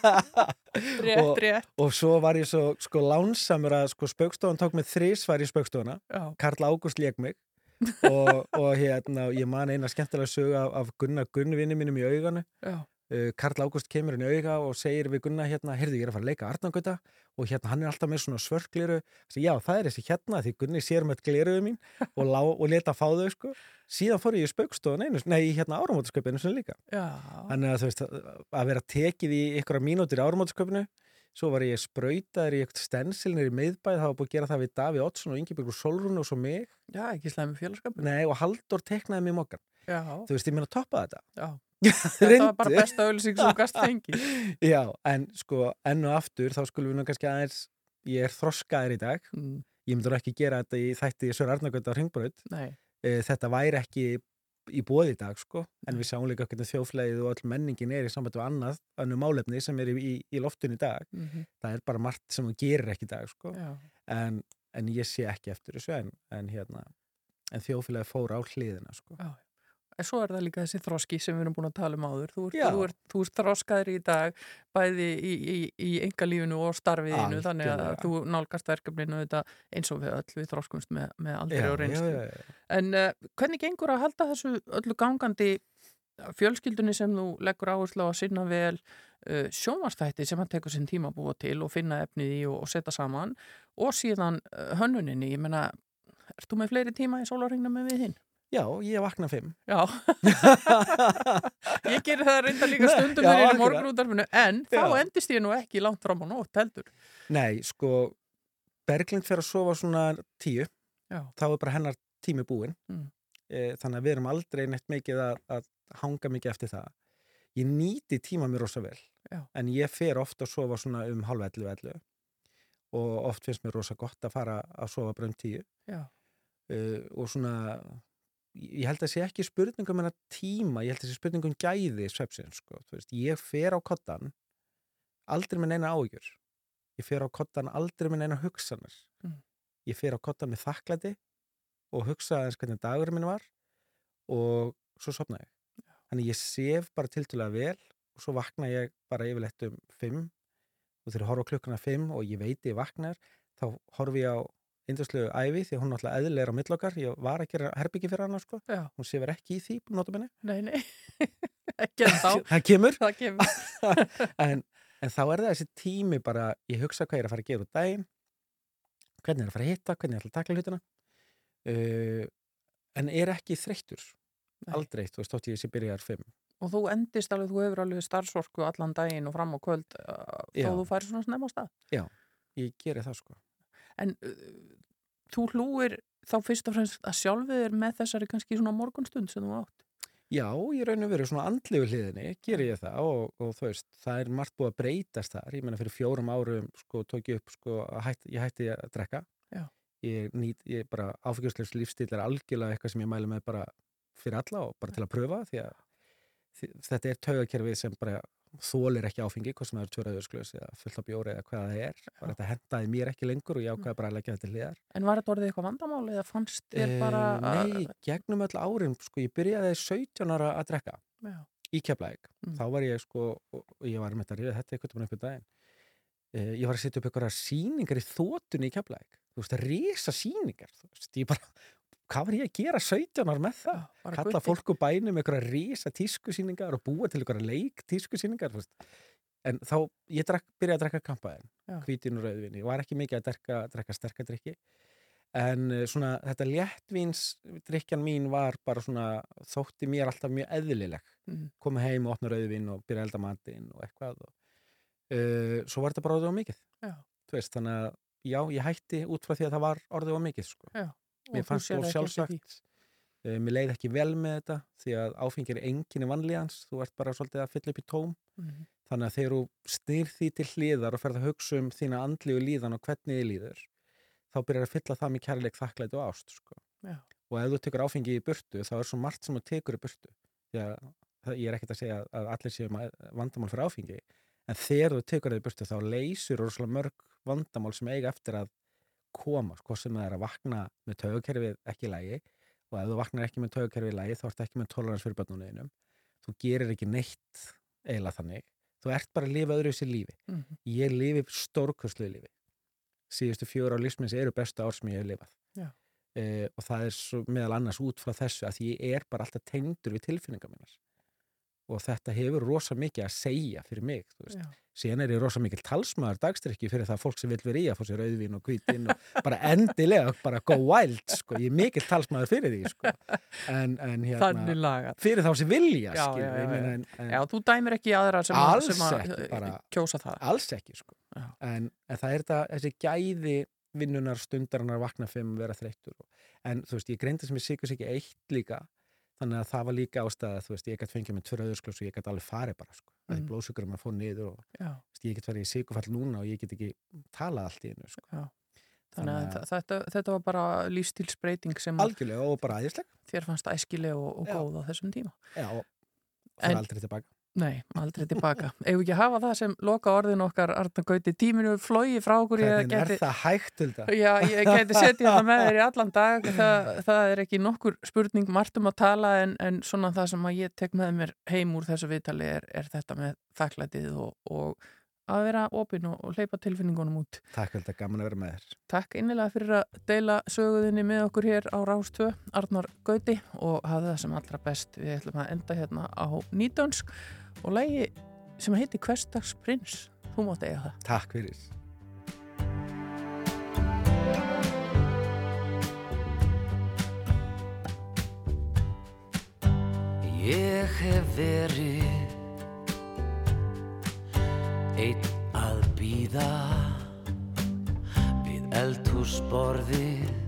*laughs* rétt, og, rétt. og svo var ég svo sko lánsamur að sko spaukstofan tók mig þrísvar í spaukstofana. Já, Karl Ágúst lék mig *laughs* og, og hérna, ég man eina skemmtilega sögu af, af Gunnar Gunnvinni mínum í auganu. já, Karl Ágúst kemur inn í auga og segir við Gunnar hérna, heyrðu ég er að fara að leika Arnangöta og hérna hann er alltaf með svona svörgliru já það er þessi hérna því Gunni sér með gliruðu mín og, lá, og leta fá þau sko. Síðan fór ég í spaukstofan einu nei hérna áramótasköpinu sem líka. Já. Þannig að þú veist, að vera tekið í ykkur mínútur í áramótasköpunu svo var ég sprautaður í eitthvað stensilnir í miðbæð, það var búið að gera það við Daví Oddsson og Ingebjörgur Solrún og svo mig. Já, ekki slæmi félagskapur. Nei, og Halldór teknaði mig mokkan Þú veist, ég meina að toppa þetta. Já. *laughs* Þetta var bara besta auðlýsing sem þú gast *laughs* fengi. Já, en sko, enn og aftur þá skulum við nú kannski aðeins ég er þroskaður í dag Mm, ég myndur ekki gera þetta í þætti Sör Arnagöld á Hringbraut nei, þetta væri ekki í bóði í dag sko, en við sjáum líka hvernig þjóflæðið og öll menningin er í samband við annað annu málefni sem er í, í, í loftun í dag mm það er bara margt sem þú gerir ekki í dag sko. en, en ég sé ekki eftir þessu en, en hérna en þjóflæðið fór á hliðina sko. Já. En svo er það líka þessi þroski sem við erum búin að tala um áður. Þú ert, þú ert, þú ert þroskaður í dag bæði í, í, í engalífinu og starfiðinu þannig að Algjörlega. þú nálgast verkefninu eins og við öll við þroskumst með, með aldrei og reynslu. já, já, já. En uh, hvernig gengur að halda þessu öllu gangandi fjölskyldunni sem þú leggur áherslu á að sinna vel uh, sjónvarstætti sem hann tekur sinn tíma að búa til og finna efnið í og, og setja saman og síðan uh, hönnuninni, ég meina ert þú með fleiri tíma í sólarringnum með við hinn? Já, ég vakna fimm. Já, *laughs* ég gerir það reynda líka stundum þegar ég er morgunútarfinu en þá Já. endist ég nú ekki langt fram á nótt heldur. Nei, sko Berglind fer að sofa svona tíu. Já, þá er bara hennar tími búinn. Mm. e, þannig að við erum aldrei neitt mikið að, að hanga mikið eftir það. Ég nýti tíma mér rosa vel Já. en ég fer ofta að sofa svona um halv 11 11 og oft finnst mér rosa gott að fara að sofa bara um tíu. Já, e, og svona ég held að sé ekki spurningum en að tíma, ég held að sé spurningum gæði svepsins, sko, þú veist, ég fer á kottan aldrei með neina áhugjur ég fer á kottan aldrei með neina hugsanir. Mm. ég fer á kottan með þakklæti og hugsa aðeins hvernig dagur minn var og svo sopna ég. Þannig ég sef bara tiltulega vel og svo vakna ég bara yfirleitt um fimm og þegar ég horfa klukkuna fimm og ég veit ég vaknar þá horfi ég á indurslegu æfi því hún náttúrulega eðlilega er á millokkar ég var að gera herbyggi fyrir hana sko. Já, hún sefur ekki í því, notum henni nei, nei, *laughs* ekki en þá, *laughs* það kemur. Það kemur. *laughs* en, en þá er það þessi tími bara, ég hugsa hvað ég er að fara að gera út daginn hvernig er að fara að hitta, hvernig ég ætla að takla hlutina. Uh, en er ekki þreyttur? Aldrei, þú veist, þótt ég sé byrjar fimm. Og þú endist alveg, þú hefur alveg starfsorku allan daginn og fram á kvöld uh, Já. þó þú færi svona snemma á stað. ég geri það sko En uh, þú hlúir þá fyrst og fremst að sjálfið er með þessari kannski svona morgunstund sem þú átt? Já, ég raun og veru svona andlegu hliðinni, gerir ég það og, og þú veist, það er margt búið að breytast þar. Ég menna fyrir fjórum árum sko tók ég upp sko hætt, ég hætti að drekka. Já. Ég nýt, ég bara áfengjuslegs lífstíl er algjörlega eitthvað sem ég mæli með bara fyrir alla og bara til að pröfa því að því, þetta er taugakerfið sem bara þólir ekki áfengi, hvað sem það er tvöraðursklaus eða fullt á bjóri eða hvað það er. Bara þetta hendaði mér ekki lengur og ég ákvaði bara að leggja þetta hliðar. En var þetta orðið eitthvað vandamáli eða fannst þér bara Eh, Nei, gegnum öll árin, sko, ég byrjaði 17 ára að drekka Já. í Keflæk. Mm. Þá var ég, sko, ég var með þetta að ríða þetta eitthvað um einhvern daginn. Uh, ég var að setja upp einhverja sýningar í þótunni í Keflæk. Þú veist, risa sýningar, þú veist, ég bara, hvað var ég að gera 17 ára með það? bara Kalla gutti. fólk úr bænum einhverja risa tískusýningar og búa til einhverja leik tískusýningar. En þá, ég drak, byrjaði að drekka kampaðin, Já. hvítin og rauðvin. Ég var ekki mikið að drekka, drekka sterkadrykki. En eh, svona þetta léttvínsdrykjan mín var bara svona, þótti mér alltaf mjög eðlileg. Mhm. Koma heim og opna rauðvin og byrja elda matinn og eitthvað. Og, uh, svo var þetta bara orðið á mikið. Já. Veist, þannig að já, ég hætti út frá því að það var orðið á mikið, sko. Og Mér þú fannst því. sjálfsagt. Uh, mér leið ekki vel með þetta því að áfengir er enginni vanlíðans. Þú ert bara svolítið að fylla upp í tóm. Mhm. Þannig að þegar þú snýr því til hliðar og ferð að hugsa um þína andlíu líðan og hvernig þið líður, þá byrjar að fylla það með kærleik, þakklæti og ást. Sko. Og ef þú tekur áfengi í burtu, þá er svo margt sem þú tekur í burtu. Því að ég er ekkert að segja að allir séu ma- vandamál fyrir áfengi, en þegar þú tekur það í burtu, þá leysur rosalega mörg vandamál sem eiga eftir að koma, sko sem það er að vakna með taugakerfið ekki í lægi og ef þú vaknar ekki með taugakerfið í lægi, þá ertu ekki með tolerans fyrir börnunniðinum. Þú gerir ekki neitt eiginlega þannig. Þú ert bara að lifa öðru sér lífi. Mhm. Ég lifi stórkostlu lífi. Síðustu fjóra á lífsminns eru bestu ár sem ég hef lifað. Eh, og það er svo meðal annars út frá þessu að ég er bara alltaf tengdur við tilfinningar minnar. Og þetta hefur rosa mikið að segja fyrir mig, þú veist. Já. Síðan er ég rosa mikil talsmaður dagstrykki fyrir það fólk sem vil vera í að fá sér auðvín og hvítin og *laughs* bara endilega, bara go wild, sko. Ég er mikil talsmaður fyrir því, sko. En, en hérna, fyrir þá sem vilja, Já, skilur já, já, en, en, Já, þú dæmir ekki aðra sem, að, sem að ekki, eh, bara- kjósa það. alls ekki sko. En, en það er þetta, þessi gæði vinnunar stundarinnar vakna fimm vera þreyttur en þú veist, ég greindi sem ég sigur sig ekki eitt líka þannig að það var líka ástæða þú veist, ég gæti fengið með tvör öðursklus og ég gæti alveg farið bara sko, mm. Því blóðsugurum að fór niður og veist, ég get farið í sigurfall núna og ég get ekki talað allt í einu sko. já. Þannig að Þannig að- þetta, þetta var bara lífstílsbreyting sem algjörlega og bara æðisleg þér fannst æskileg og, og góð á þessum tíma. Já, og það er aldrei tilbaka Nei, aldrei tilbaka. *laughs* Ef ekki hafa það sem loka orðin okkar, Arna Gauti, tíminu flogi frá okkur. Hvernig gæti- er það hægt til þetta? Já, ég geti setið þetta með þér í *laughs* allan dag það, það er ekki nokkur spurning margt um að tala en, en svona það sem að ég tek með mér heim úr þessu viðtali er, er þetta með þakklætið og, og að vera opinn og, og hleypa tilfinningunum út. Takk vel, þetta er gaman að vera með þér Takk innilega fyrir að deila söguðinni með okkur hér á Rástvö, Arnar Gauti og hafa það sem allra best. Við ætlum að enda hérna á nýdönsk og lægi sem heitir Hverstags Prins. Þú mátt eiga það. Takk fyrir Ég hef verið einn að býða við eldhúsborðið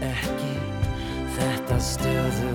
ekki þetta próf